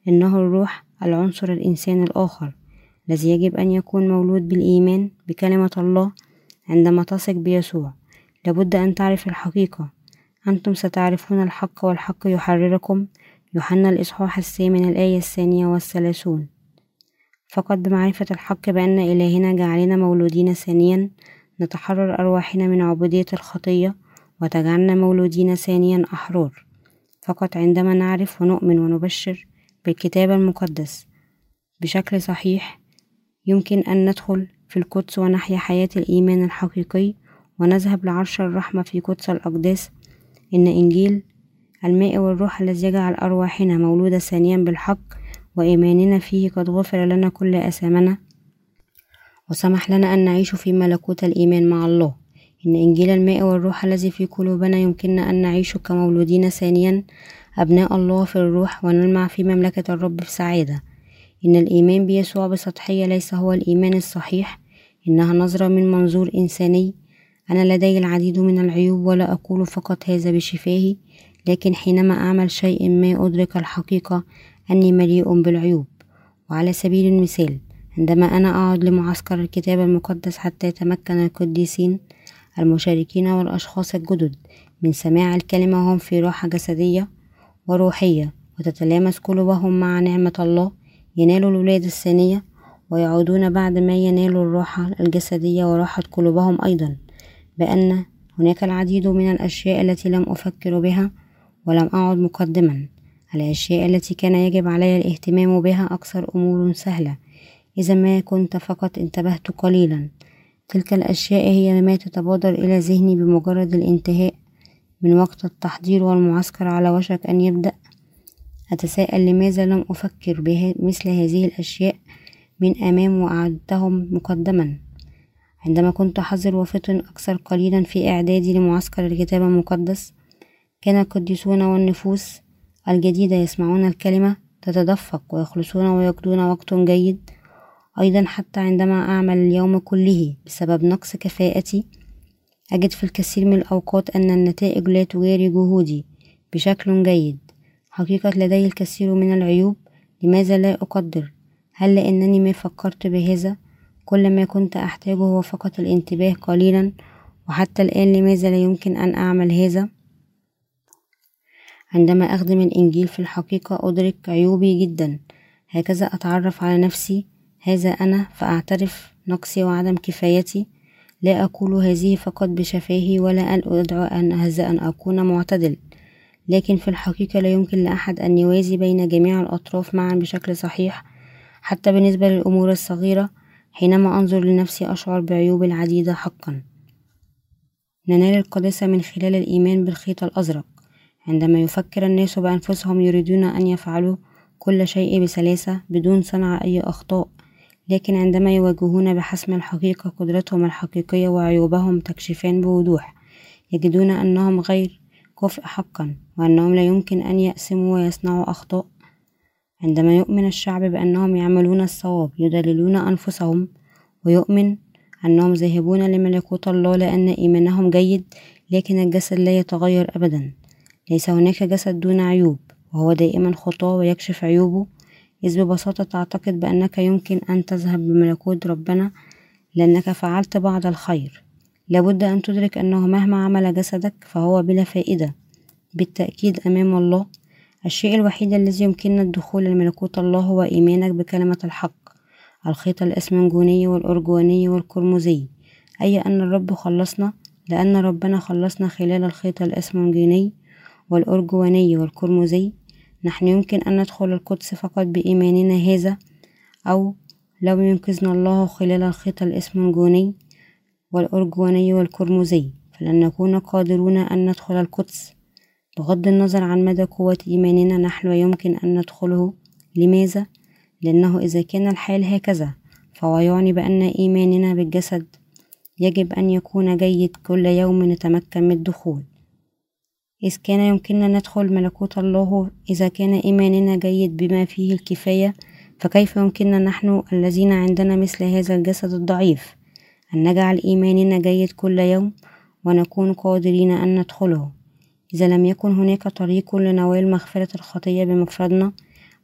إنه الروح العنصر الإنسان الآخر. الذي يجب أن يكون مولود بالإيمان بكلمة الله عندما تثق بيسوع. لابد أن تعرف الحقيقة. أنتم ستعرفون الحق والحق يحرركم. يوحنا الإصحاح الثامن الآية الثانية والثلاثون. فقط بمعرفة الحق بأن إلهنا جعلنا مولودين ثانيا. نتحرر أرواحنا من عبودية الخطية وتجعلنا مولودين ثانيا أحرار. فقط عندما نعرف ونؤمن ونبشر بالكتاب المقدس بشكل صحيح يمكن أن ندخل في القدس ونحيا حياة الإيمان الحقيقي ونذهب لعرش الرحمة في قدس الأقداس إن إنجيل الماء والروح الذي يجعل أرواحنا مولودة ثانيا بالحق وإيماننا فيه قد غفر لنا كل أثامنا. وسمح لنا أن نعيش في ملكوت الإيمان مع الله. إن إنجيل الماء والروح الذي في قلوبنا يمكننا أن نعيش كمولودين ثانيا أبناء الله في الروح ونلمع في مملكة الرب بسعادة. إن الإيمان بيسوع بسطحية ليس هو الإيمان الصحيح إنها نظرة من منظور إنساني. أنا لدي العديد من العيوب ولا أقول فقط هذا بشفاهي لكن حينما أعمل شيء ما أدرك الحقيقة أني مليء بالعيوب. وعلى سبيل المثال عندما أنا أقعد لمعسكر الكتاب المقدس حتى يتمكن القديسين المشاركين والأشخاص الجدد من سماع الكلمة وهم في راحة جسدية وروحية وتتلامس قلوبهم مع نعمة الله. ينالوا الولادة الثانية ويعودون بعد ما ينالوا الراحة الجسدية وراحة قلوبهم أيضا بأن هناك العديد من الأشياء التي لم أفكر بها ولم أعد مقدما. الأشياء التي كان يجب علي الاهتمام بها أكثر أمور سهلة إذا ما كنت فقط انتبهت قليلا. تلك الأشياء هي ما تتبادر إلى ذهني بمجرد الانتهاء من وقت التحضير والمعسكر على وشك أن يبدأ أتساءل لماذا لم أفكر بمثل هذه الأشياء من أمام وأعدتهم مقدما؟ عندما كنت حذر وفطن أكثر قليلا في إعدادي لمعسكر الكتاب المقدس كان القديسون والنفوس الجديدة يسمعون الكلمة تتدفق ويخلصون ويقضون وقت جيد. أيضا حتى عندما أعمل اليوم كله بسبب نقص كفاءتي أجد في الكثير من الأوقات أن النتائج لا تجاري جهودي بشكل جيد. حقيقة لدي الكثير من العيوب لماذا لا أقدر؟ هل لأنني ما فكرت بهذا؟ كل ما كنت أحتاجه هو فقط الانتباه قليلا وحتى الآن لماذا لا يمكن أن أعمل هذا؟ عندما أخدم الإنجيل في الحقيقة أدرك عيوبي جدا. هكذا أتعرف على نفسي. هذا أنا فأعترف نقصي وعدم كفايتي. لا أقول هذه فقط بشفاهي ولا أن أدعو أن هذا أن أكون معتدل. لكن في الحقيقة لا يمكن لأحد أن يوازي بين جميع الأطراف معا بشكل صحيح حتى بالنسبة للأمور الصغيرة حينما أنظر لنفسي أشعر بعيوب العديدة حقا. ننال القداسة من خلال الإيمان بالخيط الأزرق. عندما يفكر الناس بأنفسهم يريدون أن يفعلوا كل شيء بسلاسة بدون صنع أي أخطاء لكن عندما يواجهون بحسم الحقيقة قدرتهم الحقيقية وعيوبهم تكشفان بوضوح يجدون أنهم غير كفء حقا. وأنهم لا يمكن أن يأسموا ويصنعوا أخطاء. عندما يؤمن الشعب بأنهم يعملون الصواب يدللون أنفسهم ويؤمن أنهم ذاهبون لملكوت الله لأن إيمانهم جيد لكن الجسد لا يتغير أبدا. ليس هناك جسد دون عيوب وهو دائما خطاه ويكشف عيوبه. إذ ببساطة تعتقد بأنك يمكن أن تذهب بملكوت ربنا لأنك فعلت بعض الخير. لابد أن تدرك أنه مهما عمل جسدك فهو بلا فائدة. بالتأكيد أمام الله. الشيء الوحيد الذي يمكننا الدخول لملكوت الله هو إيمانك بكلمة الحق الخيط الإسمنجوني والأرجواني والقرمزي أي أن الرب خلصنا؟ لأن ربنا خلصنا خلال الخيط الإسمنجوني والأرجواني والقرمزي نحن يمكن أن ندخل القدس فقط بإيماننا هذا أو لو ينقذنا الله خلال الخيط الإسمنجوني والأرجواني والقرمزي فلن نكون قادرون أن ندخل القدس. بغض النظر عن مدى قوة إيماننا نحن يمكن أن ندخله. لماذا؟ لأنه إذا كان الحال هكذا فهو يعني بأن إيماننا بالجسد يجب أن يكون جيد كل يوم نتمكن من الدخول. إذ كان يمكننا ندخل ملكوت الله إذا كان إيماننا جيد بما فيه الكفاية فكيف يمكننا نحن الذين عندنا مثل هذا الجسد الضعيف أن نجعل إيماننا جيد كل يوم ونكون قادرين أن ندخله؟ إذا لم يكن هناك طريق لنوال مغفرة الخطية بمفردنا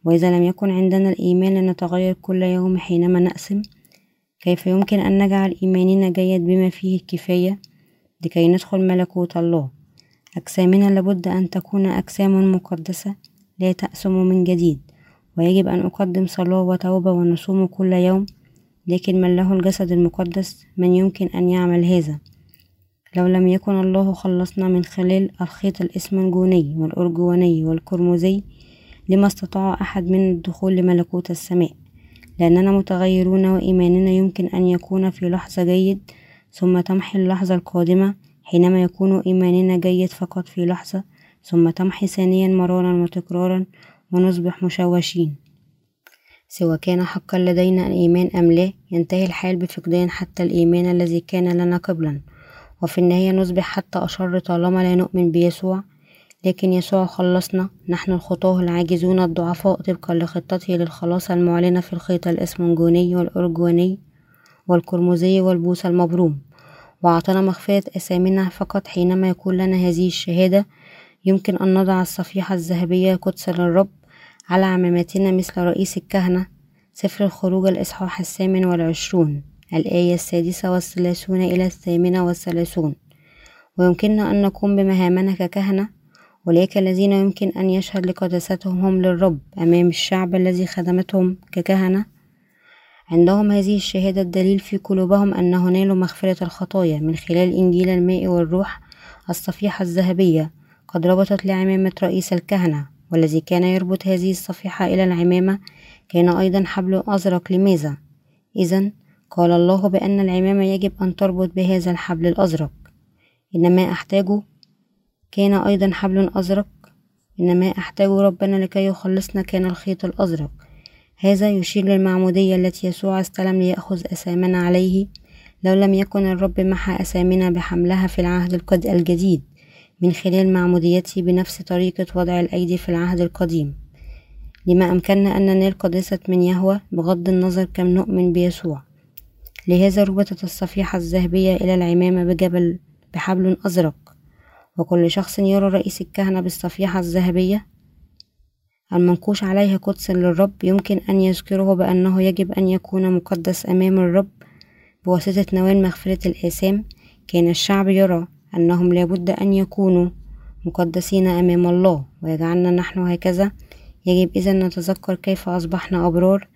وإذا لم يكن عندنا الإيمان لنتغير كل يوم حينما نأسم كيف يمكن أن نجعل إيماننا جيد بما فيه الكفاية؟ لكي ندخل ملكوت الله. أجسامنا لابد أن تكون أجسام مقدسة لا تأسم من جديد ويجب أن أقدم صلاة وتوبة ونصوم كل يوم لكن من له الجسد المقدس من يمكن أن يعمل هذا؟ لو لم يكن الله خلصنا من خلال الخيط الإسمنجوني والأرجواني والقرمزي لما استطاع أحد من الدخول لملكوت السماء. لأننا متغيرون وإيماننا يمكن أن يكون في لحظة جيد ثم تمحي اللحظة القادمة حينما يكون إيماننا جيد فقط في لحظة ثم تمحي ثانيا مرارا وتكرارا ونصبح مشوشين. سواء كان حقا لدينا الإيمان أم لا ينتهي الحال بفقدان حتى الإيمان الذي كان لنا قبلا. وفي النهاية نصبح حتى أشر طالما لا نؤمن بيسوع. لكن يسوع خلصنا. نحن الخطاه العاجزون الضعفاء طبقا لخطته للخلاص المعلنة في الخيط الإسمنجوني والأرجواني والقرمزي والبوس المبروم. وأعطانا مغفرة أثامنا فقط حينما يكون لنا هذه الشهادة. يمكن أن نضع الصفيحة الذهبية قدس للرب على عمامتنا مثل رئيس الكهنة. سفر الخروج الإصحاح الثامن والعشرون. الآية السادسة والثلاثون إلى الثامنة والثلاثون ويمكننا أن نقوم بمهامنا ككهنة أولئك الذين يمكن أن يشهد لقداستهم هم للرب أمام الشعب الذي خدمتهم ككهنة عندهم هذه الشهادة الدليل في قلوبهم أنه نالوا مغفرة الخطايا من خلال إنجيل الماء والروح الصفيحة الذهبية قد ربطت لعمامة رئيس الكهنة والذي كان يربط هذه الصفيحة إلى العمامة كان أيضا حبل أزرق لماذا؟ إذا قال الله بأن العمامة يجب أن تربط بهذا الحبل الأزرق. إن ما أحتاجه كان أيضا حبل أزرق. إن ما أحتاجه ربنا لكي يخلصنا كان الخيط الأزرق. هذا يشير للمعمودية التي يسوع استلم ليأخذ أسامنا عليه. لو لم يكن الرب محى أسامنا بحملها في العهد الجديد من خلال معموديته بنفس طريقة وضع الأيدي في العهد القديم. لما أمكننا أن ننال قداسة من يهوى بغض النظر كم نؤمن بيسوع. لهذا ربطت الصفيحة الذهبية إلى العمامة بجبل بحبل أزرق. وكل شخص يرى رئيس الكهنة بالصفيحة الذهبية المنقوش عليها قدس للرب يمكن أن يذكره بأنه يجب أن يكون مقدس أمام الرب بواسطة نوال مغفرة الآثام. كان الشعب يرى أنهم لابد أن يكونوا مقدسين أمام الله. ويجعلنا نحن هكذا. يجب إذا نتذكر كيف أصبحنا أبرار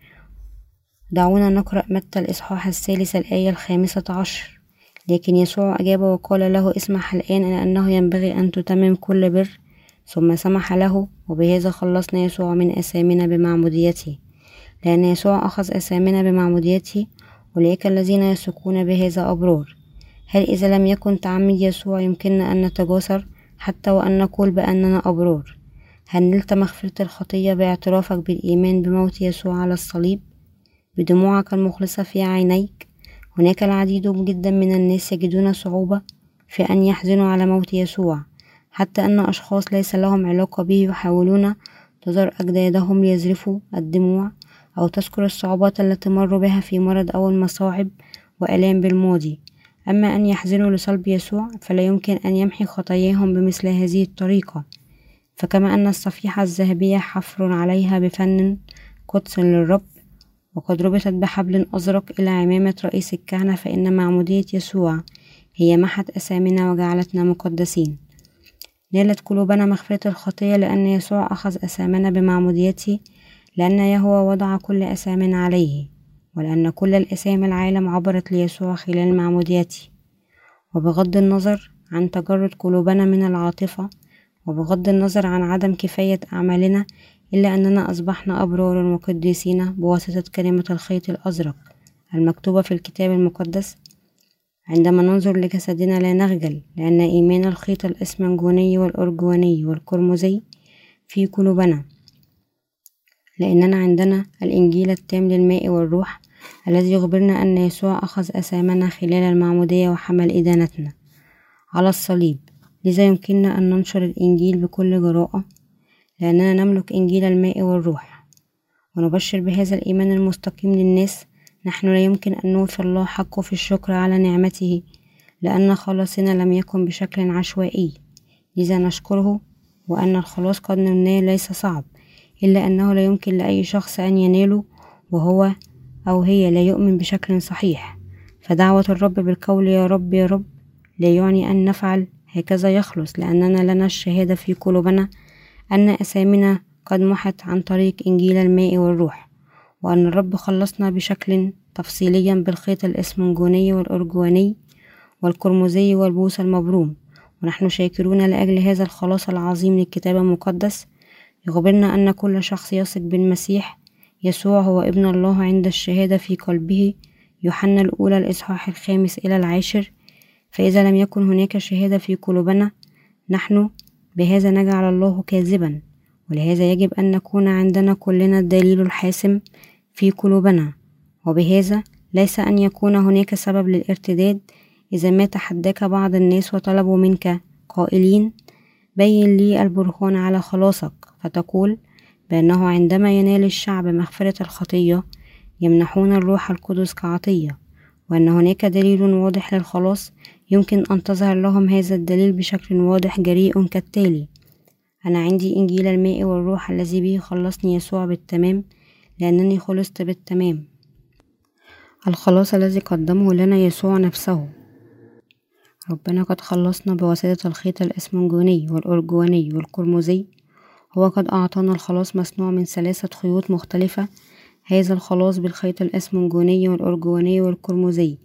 دعونا نقرأ متى الإصحاح الثالث الآية الخامسة عشر. لكن يسوع أجاب وقال له اسمح الآن لأنه ينبغي أن تتمم كل بر. ثم سمح له وبهذا خلصنا يسوع من أثامنا بمعموديته لأن يسوع أخذ أثامنا بمعموديته أولئك الذين يسلكون بهذا أبرار. هل إذا لم يكن تعمد يسوع يمكننا أن نتجاسر حتى وأن نقول بأننا أبرار؟ هل نلت مغفرة الخطية باعترافك بالإيمان بموت يسوع على الصليب؟ بدموعك المخلصة في عينيك. هناك العديد جدا من الناس يجدون صعوبة في أن يحزنوا على موت يسوع حتى أن أشخاص ليس لهم علاقة به يحاولون تظهر أجدادهم ليزرفوا الدموع أو تذكر الصعوبات التي مروا بها في مرض أو المصاعب وآلام بالماضي. أما أن يحزنوا لصلب يسوع فلا يمكن أن يمحي خطاياهم بمثل هذه الطريقة. فكما أن الصفيحة الذهبية حفر عليها بفن قدس للرب وقد ربطت بحبل أزرق إلى عمامة رئيس الكهنة فإن معمودية يسوع هي محت أسامنا وجعلتنا مقدسين. نالت قلوبنا مغفرة الخطية لأن يسوع أخذ أسامنا بمعموديته لأن يهوى وضع كل أسامنا عليه ولأن كل الأسامي العالم عبرت ليسوع خلال معموديته. وبغض النظر عن تجرد قلوبنا من العاطفة وبغض النظر عن عدم كفاية أعمالنا إلا أننا أصبحنا أبرار وقديسين بواسطة كلمة الخيط الأزرق المكتوبة في الكتاب المقدس. عندما ننظر لجسدنا لا نخجل لأن إيمان الخيط الإسمنجوني والأرجواني والقرمزي في قلوبنا. لأننا عندنا الإنجيل التام للماء والروح الذي يخبرنا أن يسوع أخذ أثامنا خلال المعمودية وحمل إدانتنا. على الصليب لذا يمكننا أن ننشر الإنجيل بكل جراءة لأننا نملك إنجيل الماء والروح. ونبشر بهذا الإيمان المستقيم للناس. نحن لا يمكن أن نوفي الله حقه في الشكر على نعمته لأن خلاصنا لم يكن بشكل عشوائي. لذا نشكره وأن الخلاص قد نلناه ليس صعب إلا أنه لا يمكن لأي شخص أن يناله وهو أو هي لا يؤمن بشكل صحيح. فدعوة الرب بالقول يا رب يا رب لا يعني أن نفعل هكذا يخلص لأننا لنا الشهادة في قلوبنا. أن أسامنا قد محت عن طريق إنجيل الماء والروح وأن الرب خلصنا بشكل تفصيليا بالخيط الإسمنجوني والأرجواني والقرمزي والبوس المبروم. ونحن شاكرون لأجل هذا الخلاص العظيم للكتاب المقدس. يخبرنا أن كل شخص يثق بالمسيح يسوع هو ابن الله عند الشهادة في قلبه يوحنا الأولى الإصحاح الخامس إلى العاشر. فإذا لم يكن هناك شهادة في قلوبنا نحن بهذا نجعل الله كاذبا ولهذا يجب أن نكون عندنا كلنا الدليل الحاسم في قلوبنا. وبهذا ليس أن يكون هناك سبب للارتداد. إذا ما تحداك بعض الناس وطلبوا منك قائلين بين لي البرهان على خلاصك. فتقول بأنه عندما ينال الشعب مغفرة الخطية يمنحون الروح القدس كعطية. وأن هناك دليل واضح للخلاص يمكن أن تظهر لهم هذا الدليل بشكل واضح جريء كالتالي. أنا عندي إنجيل الماء والروح الذي به خلصني يسوع بالتمام لأنني خلصت بالتمام. الخلاص الذي قدمه لنا يسوع نفسه. ربنا قد خلصنا بواسطة الخيط الإسمنجوني والأرجواني والقرمزي. هو قد أعطانا الخلاص مصنوع من ثلاثة خيوط مختلفة. هذا الخلاص بالخيط الأسمنجوني والأرجواني والقرمزي.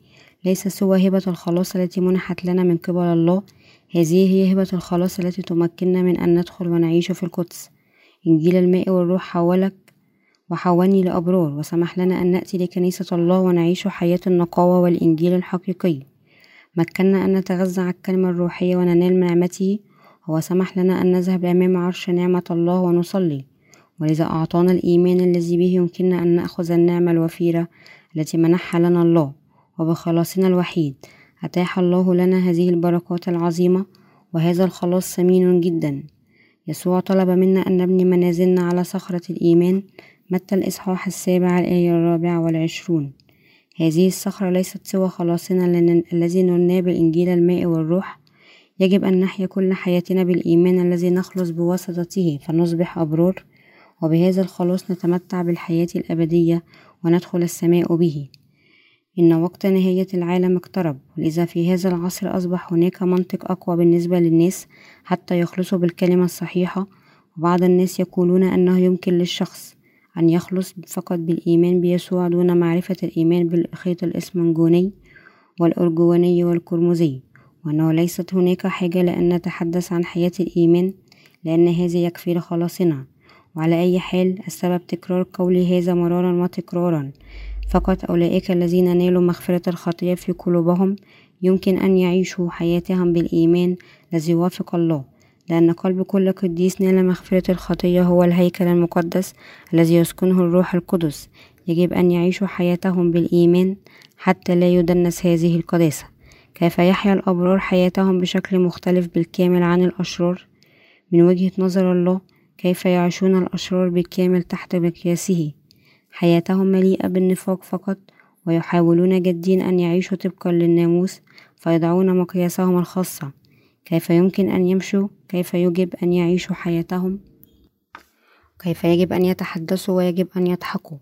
ليس سوى هبة الخلاص التي منحت لنا من قبل الله. هذه هي هبة الخلاص التي تمكننا من أن ندخل ونعيش في القدس. إنجيل الماء والروح حولك وحولني لأبرار وسمح لنا أن نأتي لكنيسة الله ونعيش حياة النقاوة والإنجيل الحقيقي. مكننا أن نتغذى على الكلمة الروحية وننال نعمته هو سمح لنا أن نذهب أمام عرش نعمة الله ونصلي. ولذا أعطانا الإيمان الذي به يمكننا أن نأخذ النعمة الوفيرة التي منحها لنا الله. وبخلاصنا الوحيد. أتاح الله لنا هذه البركات العظيمة وهذا الخلاص ثمين جدا. يسوع طلب منا أن نبني منازلنا على صخرة الإيمان متى الإصحاح السابع الآية الرابعة والعشرون. هذه الصخرة ليست سوى خلاصنا الذي نلناه بالإنجيل الماء والروح. يجب أن نحيا كل حياتنا بالإيمان الذي نخلص بواسطته فنصبح أبرار. وبهذا الخلاص نتمتع بالحياة الأبدية وندخل السماء به. إن وقت نهاية العالم اقترب ولذا في هذا العصر أصبح هناك منطق أقوى بالنسبة للناس حتى يخلصوا بالكلمة الصحيحة. وبعض الناس يقولون أنه يمكن للشخص أن يخلص فقط بالإيمان بيسوع دون معرفة الإيمان بالخيط الإسمنجوني والأرجواني والقرمزي وأنه ليست هناك حاجة لأن نتحدث عن حياة الإيمان لأن هذا يكفي لخلاصنا. وعلى أي حال السبب تكرار قولي هذا مرارا وتكرارا. فقط أولئك الذين نالوا مغفرة الخطية في قلوبهم يمكن أن يعيشوا حياتهم بالإيمان الذي يوافق الله لأن قلب كل قديس نال مغفرة الخطية هو الهيكل المقدس الذي يسكنه الروح القدس. يجب أن يعيشوا حياتهم بالإيمان حتى لا يدنس هذه القداسة. كيف يحيا الأبرار حياتهم بشكل مختلف بالكامل عن الأشرار؟ من وجهة نظر الله كيف يعيشون الأشرار بالكامل تحت مقياسه؟ حياتهم مليئة بالنفاق فقط ويحاولون جادين أن يعيشوا طبقا للناموس فيضعون مقياسهم الخاصة. كيف يمكن أن يمشوا؟ كيف يجب أن يعيشوا حياتهم؟ كيف يجب أن يتحدثوا ويجب أن يضحكوا؟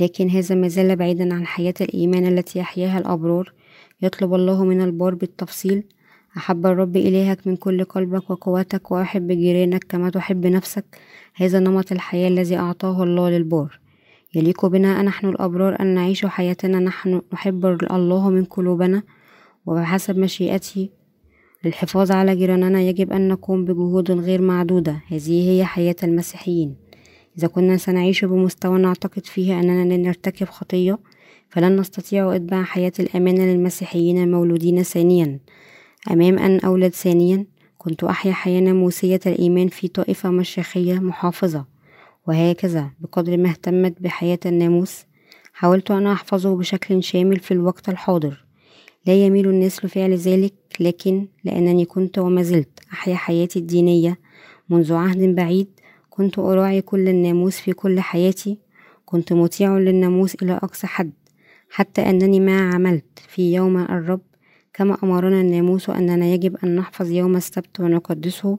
لكن هذا ما زال بعيدا عن حياة الإيمان التي يحياها الأبرار. يطلب الله من البار بالتفصيل. أحب الرب إلهك من كل قلبك وقوتك وأحب جيرانك كما تحب نفسك. هذا نمط الحياة الذي أعطاه الله للبار. يليق بنا نحن الأبرار أن نعيش حياتنا نحن نحب الله من قلوبنا. وبحسب مشيئته للحفاظ على جيراننا يجب أن نقوم بجهود غير معدودة. هذه هي حياة المسيحيين. إذا كنا سنعيش بمستوى نعتقد فيه أننا لن نرتكب خطية فلن نستطيع إتباع حياة الأمانة للمسيحيين المولودين ثانيا. أمام أن أولد ثانيا كنت أحيا حياة ناموسية الإيمان في طائفة مشيخية محافظة. وهكذا بقدر ما اهتمت بحياة الناموس حاولت أن أحفظه بشكل شامل في الوقت الحاضر. لا يميل الناس لفعل ذلك لكن لأنني كنت وما زلت أحيا حياتي الدينية منذ عهد بعيد كنت أراعي كل الناموس في كل حياتي كنت مطيع للناموس إلى أقصى حد حتى أنني ما عملت في يوم الرب كما أمرنا الناموس أننا يجب أن نحفظ يوم السبت ونقدسه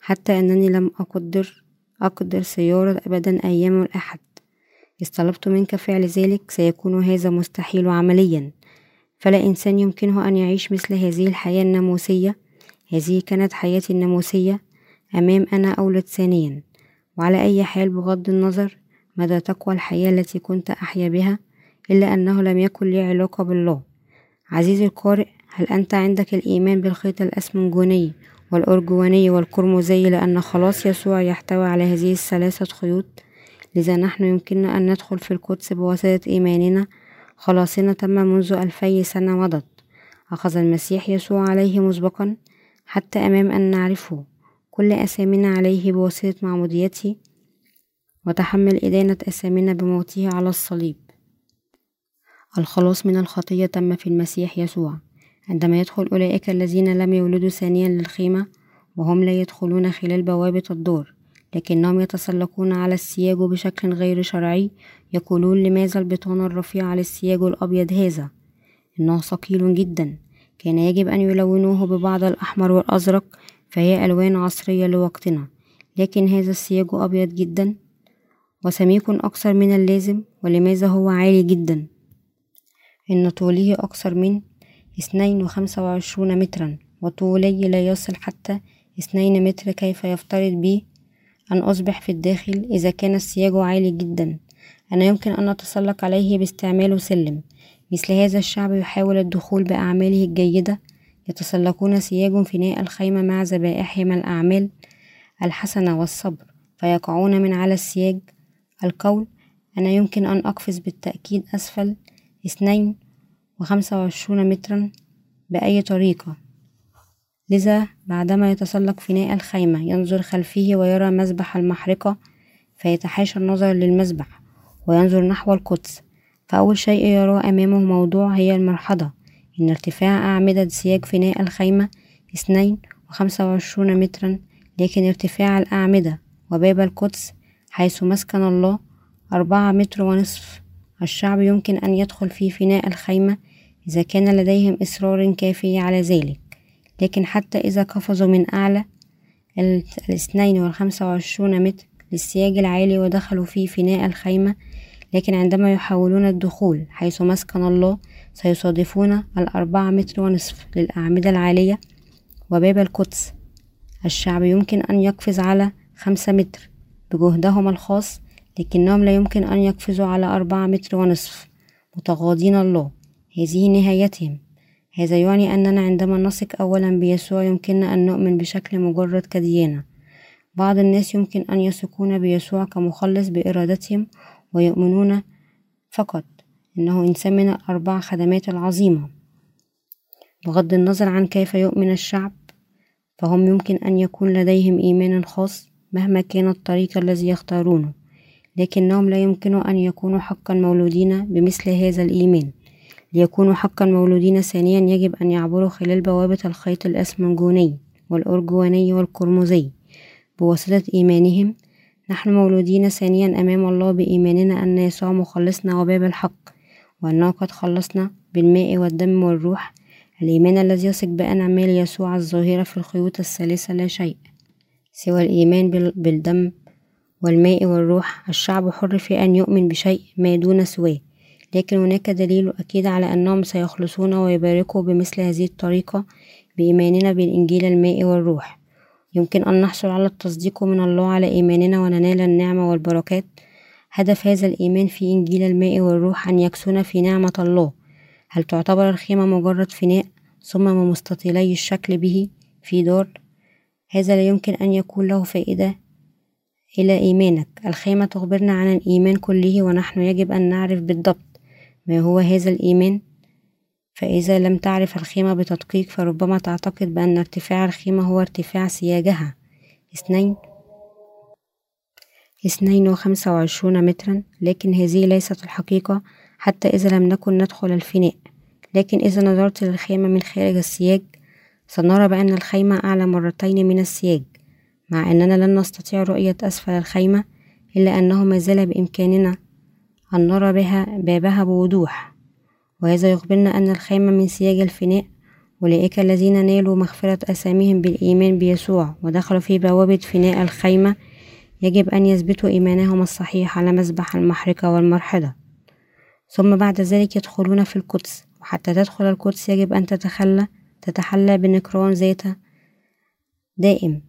حتى أنني لم أقدر أقدر سيارة أبدا أيام الأحد. إذ طلبت منك فعل ذلك سيكون هذا مستحيل عمليا. فلا إنسان يمكنه أن يعيش مثل هذه الحياة الناموسية. هذه كانت حياتي الناموسية أمام أنا أولد ثانيا. وعلى أي حال بغض النظر مدى تقوى الحياة التي كنت أحيا بها؟ إلا أنه لم يكن لي علاقة بالله. عزيزي القارئ هل أنت عندك الإيمان بالخيط الأسمنجوني؟ والأرجواني والقرمزي لأن خلاص يسوع يحتوي على هذه الثلاثة خيوط. لذا نحن يمكننا أن ندخل في القدس بواسطة إيماننا. خلاصنا تم منذ ألفي سنة مضت أخذ المسيح يسوع عليه مسبقا حتى أمام أن نعرفه. كل أسامنا عليه بواسطة معموديته وتحمل إدانة أسامنا بموته على الصليب. الخلاص من الخطية تم في المسيح يسوع. عندما يدخل أولئك الذين لم يولدوا ثانيا للخيمة وهم لا يدخلون خلال بوابة الدور لكنهم يتسلقون على السياج بشكل غير شرعي يقولون لماذا البطانة الرفيعة على السياج الأبيض هذا؟ إنه ثقيل جدا. كان يجب أن يلونوه ببعض الأحمر والأزرق فهي ألوان عصرية لوقتنا. لكن هذا السياج أبيض جدا؟ وسميك أكثر من اللازم ولماذا هو عالي جدا؟ إن طوله أكثر من اثنين وخمسة وعشرون مترا وطولي لا يصل حتى اثنين متر كيف يفترض بي؟ أن أصبح في الداخل إذا كان السياج عالي جدا. أنا يمكن أن أتسلق عليه باستعمال سلم. مثل هذا الشعب يحاول الدخول بأعماله الجيدة. يتسلقون سياج فناء الخيمة مع ذبائحهم الأعمال الحسنة والصبر فيقعون من على السياج. القول أنا يمكن أن أقفز بالتأكيد أسفل اثنين وخمسة وعشرون مترا بأي طريقة. لذا بعدما يتسلق فناء الخيمة ينظر خلفه ويرى مذبح المحرقة فيتحاشى النظر للمذبح وينظر نحو القدس. فأول شيء يراه أمامه موضوع هي المرحضة إن ارتفاع أعمدة سياج فناء الخيمة اثنين وخمسة وعشرون مترا لكن ارتفاع الأعمدة وباب القدس حيث مسكن الله أربعة متر ونصف. الشعب يمكن أن يدخل في فناء الخيمة إذا كان لديهم إصرار كافي على ذلك. لكن حتى إذا قفزوا من أعلى الاثنين والخمسة وعشرون متر للسياج العالي ودخلوا في فناء الخيمة لكن عندما يحاولون الدخول حيث مسكن الله سيصادفون الأربعة متر ونصف للأعمدة العالية وباب القدس. الشعب يمكن أن يقفز على خمسة متر بجهدهم الخاص لكنهم لا يمكن أن يقفزوا على أربعة متر ونصف. متغاضين الله. هذه نهايتهم. هذا يعني أننا عندما نثق أولا بيسوع يمكننا أن نؤمن بشكل مجرد كديانة. بعض الناس يمكن أن يثقون بيسوع كمخلص بإرادتهم ويؤمنون فقط. إنه إنسان من الأربع خدمات العظيمة. بغض النظر عن كيف يؤمن الشعب فهم يمكن أن يكون لديهم إيمان خاص مهما كان الطريق الذي يختارونه لكنهم لا يمكن أن يكونوا حقا مولودين بمثل هذا الإيمان. ليكونوا حقا مولودين ثانيا يجب أن يعبروا خلال بوابة الخيط الأسمنجوني والأرجواني والقرمزي. بواسطة إيمانهم نحن مولودين ثانيا أمام الله بإيماننا أن يسوع مخلصنا وباب الحق وأنه قد خلصنا بالماء والدم والروح. الإيمان الذي يثق بأن أعمال يسوع الظاهرة في الخيوط الثالثة لا شيء سوى الإيمان بالدم والماء والروح. الشعب حر في أن يؤمن بشيء ما دون سواه. لكن هناك دليل أكيد على أنهم سيخلصون ويباركوا بمثل هذه الطريقة بإيماننا بالإنجيل الماء والروح. يمكن أن نحصل على التصديق من الله على إيماننا وننال النعمة والبركات. هدف هذا الإيمان في إنجيل الماء والروح أن يكسون في نعمة الله. هل تعتبر الخيمة مجرد فناء صمم مستطيلي الشكل به في دار؟ هذا لا يمكن أن يكون له فائدة إلى إيمانك. الخيمة تخبرنا عن الإيمان كله ونحن يجب أن نعرف بالضبط. ما هو هذا الإيمان؟ فإذا لم تعرف الخيمة بتدقيق فربما تعتقد بأن ارتفاع الخيمة هو ارتفاع سياجها. اثنين اثنين وخمسة وعشرون مترا لكن هذه ليست الحقيقة حتى إذا لم نكن ندخل الفناء. لكن إذا نظرت للخيمة من خارج السياج سنرى بأن الخيمة أعلى مرتين من السياج. مع أننا لن نستطيع رؤية أسفل الخيمة إلا أنه ما زال بإمكاننا أن نرى بها بابها بوضوح وهذا يخبرنا أن الخيمة من سياج الفناء أولئك الذين نالوا مغفرة أساميهم بالإيمان بيسوع ودخلوا في بوابة فناء الخيمة يجب أن يثبتوا إيمانهم الصحيح على مذبح المحرقة والمرحضة. ثم بعد ذلك يدخلون في القدس وحتى تدخل القدس يجب أن تتخلى تتحلى بنكران ذات دائم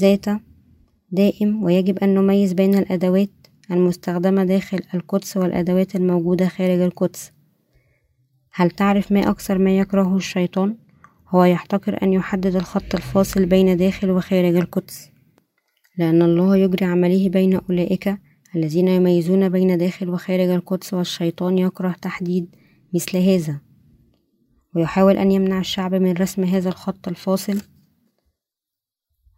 ذات دائم ويجب أن نميز بين الأدوات المستخدمة داخل القدس والأدوات الموجودة خارج القدس. هل تعرف ما أكثر ما يكرهه الشيطان؟ هو يحتقر أن يحدد الخط الفاصل بين داخل وخارج القدس. لأن الله يجري عمله بين أولئك الذين يميزون بين داخل وخارج القدس والشيطان يكره تحديد مثل هذا. ويحاول أن يمنع الشعب من رسم هذا الخط الفاصل.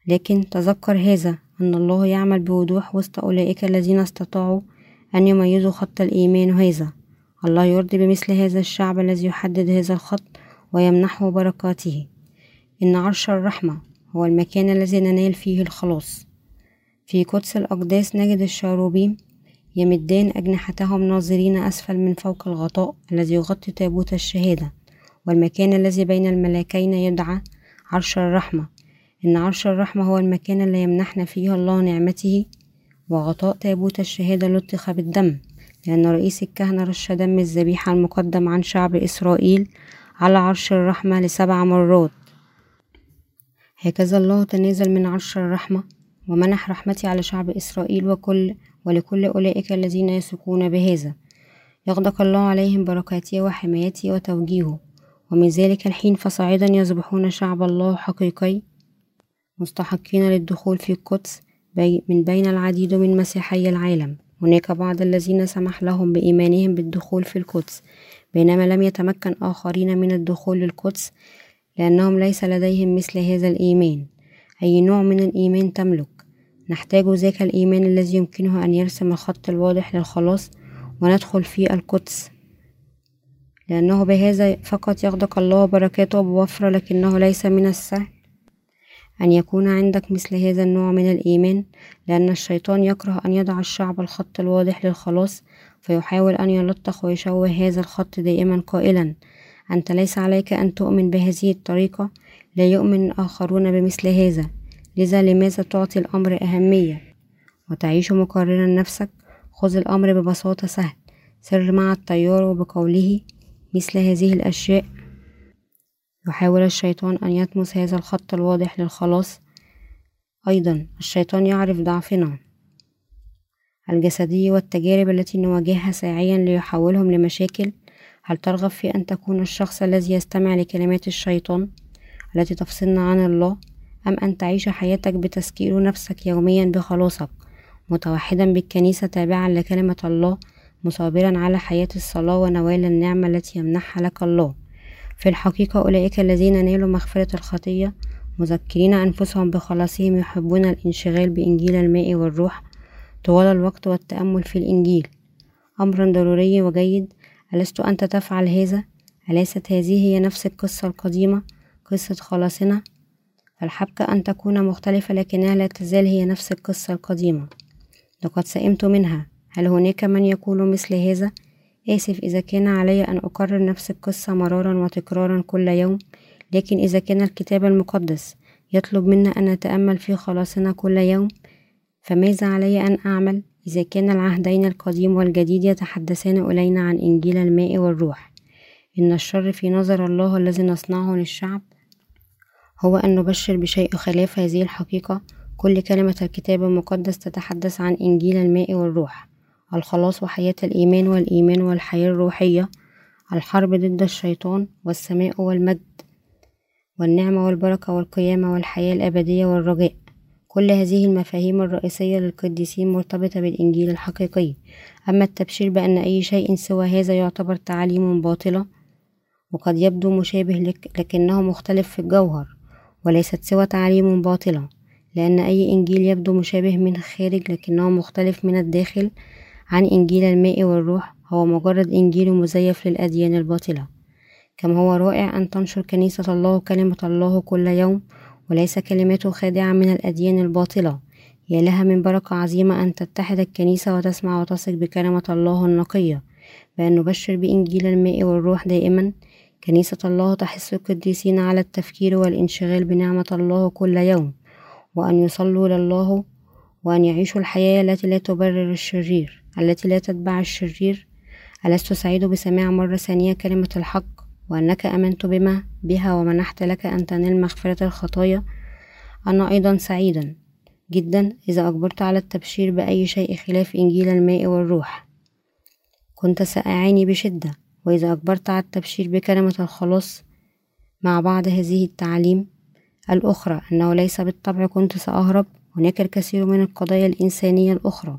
لكن تذكر هذا أن الله يعمل بوضوح وسط أولئك الذين استطاعوا أن يميزوا خط الإيمان هذا. الله يرضي بمثل هذا الشعب الذي يحدد هذا الخط ويمنحه بركاته. إن عرش الرحمة هو المكان الذي ننال فيه الخلاص. في قدس الأقداس نجد الشاروبيم يمدان أجنحتهم ناظرين أسفل من فوق الغطاء الذي يغطي تابوت الشهادة والمكان الذي بين الملاكين يدعى عرش الرحمة. إن عرش الرحمة هو المكان اللي يمنحنا فيه الله نعمته وغطاء تابوت الشهادة لطخ بالدم لأن رئيس الكهنة رش دم الذبيحة المقدم عن شعب إسرائيل على عرش الرحمة لسبع مرات. هكذا الله تنازل من عرش الرحمة ومنح رحمتي على شعب إسرائيل وكل ولكل أولئك الذين يثقون بهذا. يغدق الله عليهم بركاته وحمايته وتوجيهه ومن ذلك الحين فصاعدا يصبحون شعب الله حقيقي مستحقين للدخول في القدس من بين العديد من مسيحي العالم. هناك بعض الذين سمح لهم بإيمانهم بالدخول في القدس بينما لم يتمكن آخرين من الدخول للقدس لأنهم ليس لديهم مثل هذا الإيمان. أي نوع من الإيمان تملك؟ نحتاج ذاك الإيمان الذي يمكنه أن يرسم الخط الواضح للخلاص وندخل في القدس. لأنه بهذا فقط يغدق الله بركاته بوفرة لكنه ليس من السهل. أن يكون عندك مثل هذا النوع من الإيمان لأن الشيطان يكره أن يضع الشعب الخط الواضح للخلاص فيحاول أن يلطخ ويشوه هذا الخط دائما قائلا. أنت ليس عليك أن تؤمن بهذه الطريقة لا يؤمن الآخرون بمثل هذا. لذا لماذا تعطي الأمر أهمية؟ وتعيش مقررا نفسك؟ خذ الأمر ببساطة سهل. سر مع التيار وبقوله مثل هذه الأشياء. يحاول الشيطان أن يطمس هذا الخط الواضح للخلاص. أيضا الشيطان يعرف ضعفنا الجسدي والتجارب التي نواجهها ساعيا ليحولهم لمشاكل. هل ترغب في أن تكون الشخص الذي يستمع لكلمات الشيطان التي تفصلنا عن الله؟ أم أن تعيش حياتك بتذكير نفسك يوميا بخلاصك متوحدا بالكنيسة تابعا لكلمة الله مصابرا على حياة الصلاة ونوال النعمة التي يمنحها لك الله؟ في الحقيقة أولئك الذين نالوا مغفرة الخطية مذكرين أنفسهم بخلاصهم يحبون الانشغال بإنجيل الماء والروح طوال الوقت والتأمل في الإنجيل أمر ضروري وجيد ألست أنت تفعل هذا؟ أليست هذه هي نفس القصة القديمة قصة خلاصنا؟ فالحبكة أن تكون مختلفة لكنها لا تزال هي نفس القصة القديمة لقد سئمت منها هل هناك من يقول مثل هذا؟ آسف إذا كان علي أن أكرر نفس القصة مرارا وتكرارا كل يوم لكن إذا كان الكتاب المقدس يطلب منا أن نتأمل في خلاصنا كل يوم فماذا علي أن أعمل؟ إذا كان العهدين القديم والجديد يتحدثان إلينا عن إنجيل الماء والروح إن الشر في نظر الله الذي نصنعه للشعب؟ هو أن نبشر بشيء خلاف هذه الحقيقة؟ كل كلمة الكتاب المقدس تتحدث عن إنجيل الماء والروح. الخلاص وحياة الإيمان والإيمان والحياة الروحية الحرب ضد الشيطان والسماء والمجد والنعمة والبركة والقيامة والحياة الأبدية والرجاء. كل هذه المفاهيم الرئيسية للقديسين مرتبطة بالإنجيل الحقيقي. أما التبشير بأن أي شيء سوى هذا يعتبر تعاليم باطلة وقد يبدو مشابه لك لكنه مختلف في الجوهر وليست سوى تعاليم باطلة لأن أي إنجيل يبدو مشابه من الخارج لكنه مختلف من الداخل عن إنجيل الماء والروح هو مجرد إنجيل مزيف للأديان الباطلة. كما هو رائع أن تنشر كنيسة الله كلمة الله كل يوم وليس كلماته خادعة من الأديان الباطلة. يا لها من بركة عظيمة أن تتحد الكنيسة وتسمع وتثق بكلمة الله النقية. بأن نبشر بإنجيل الماء والروح دائما. كنيسة الله تحث القديسين على التفكير والانشغال بنعمة الله كل يوم. وأن يصلوا لله وأن يعيشوا الحياة التي لا تبرر الشرير. التي لا تتبع الشرير. ألست سعيد بسماع مرة ثانية كلمة الحق وأنك آمنت بما بها ومنحت لك أن تنال مغفرة الخطايا؟ أنا أيضا سعيدا جدا إذا أجبرت على التبشير بأي شيء خلاف إنجيل الماء والروح. كنت سأعاني بشدة وإذا أجبرت على التبشير بكلمة الخلاص مع بعض هذه التعاليم الأخرى أنه ليس بالطبع كنت سأهرب. هناك الكثير من القضايا الإنسانية الأخرى.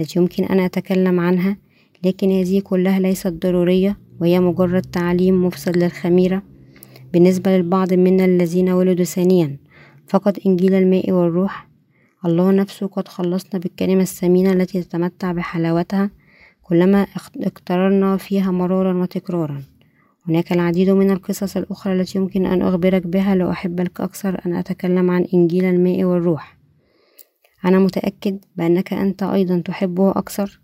التي يمكن أن أتكلم عنها لكن هذه كلها ليست ضرورية وهي مجرد تعليم مفسد للخميرة. بالنسبة للبعض منا الذين ولدوا ثانيا فقط إنجيل الماء والروح. الله نفسه قد خلصنا بالكلمة الثمينة التي تتمتع بحلاوتها كلما اقتررنا فيها مرارا وتكرارا. هناك العديد من القصص الأخرى التي يمكن أن أخبرك بها لو أحب لك أكثر أن أتكلم عن إنجيل الماء والروح. أنا متأكد بأنك أنت أيضا تحبه أكثر.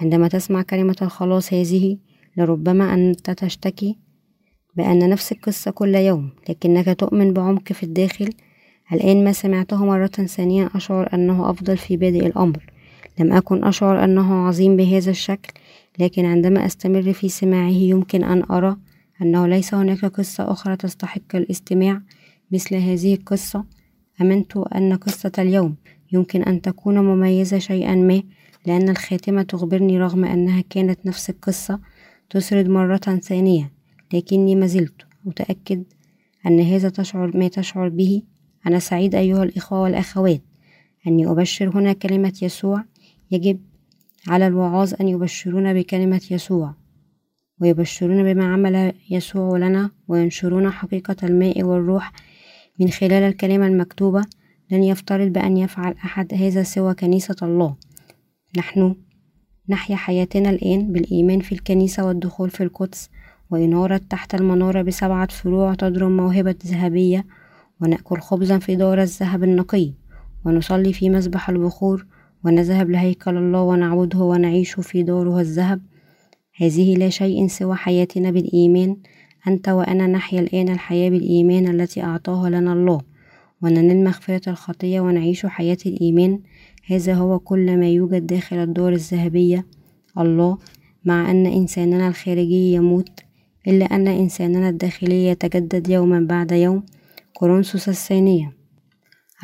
عندما تسمع كلمة الخلاص هذه لربما أنت تشتكي بأن نفس القصة كل يوم لكنك تؤمن بعمق في الداخل. الآن ما سمعته مرة ثانية أشعر أنه أفضل في بادئ الأمر. لم أكن أشعر أنه عظيم بهذا الشكل لكن عندما أستمر في سماعه يمكن أن أرى أنه ليس هناك قصة أخرى تستحق الاستماع مثل هذه القصة. أمنت أن قصة اليوم يمكن أن تكون مميزة شيئا ما لأن الخاتمة تخبرني رغم أنها كانت نفس القصة تسرد مرة ثانية لكني ما زلت متأكد أن هذا تشعر ما تشعر به. أنا سعيد أيها الإخوة والأخوات أني أبشر هنا كلمة يسوع. يجب على الوعاظ أن يبشرون بكلمة يسوع ويبشرون بما عمل يسوع لنا وينشرون حقيقة الماء والروح من خلال الكلمة المكتوبة. لن يفترض بأن يفعل أحد هذا سوى كنيسة الله. نحن نحيا حياتنا الآن بالإيمان في الكنيسة والدخول في القدس وإنارة تحت المنارة بسبعة فروع تضرم موهبة ذهبية ونأكل خبزا في دار الذهب النقي ونصلي في مسبح البخور ونذهب لهيكل الله ونعبده ونعيش في داره الذهب. هذه لا شيء سوى حياتنا بالإيمان أنت وأنا نحيا الآن الحياة بالإيمان التي أعطاها لنا الله. وننال مغفرة الخطية ونعيش حياة الإيمان. هذا هو كل ما يوجد داخل الدار الذهبية. الله مع أن إنساننا الخارجي يموت إلا أن إنساننا الداخلي يتجدد يوما بعد يوم. كورنثوس الثانية.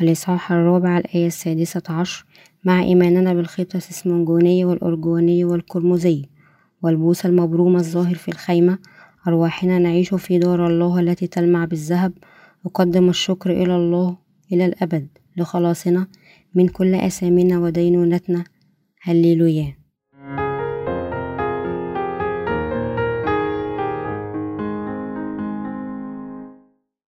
الإصحاح الرابع الآية السادسة عشر. مع إيماننا بالخيط السسمنجوني والأرجواني والقرمزي والبوس المبروم الظاهر في الخيمة. أرواحنا نعيش في دار الله التي تلمع بالذهب. أقدم الشكر إلى الله إلى الأبد لخلاصنا من كل أثامنا ودينونتنا. هللويا.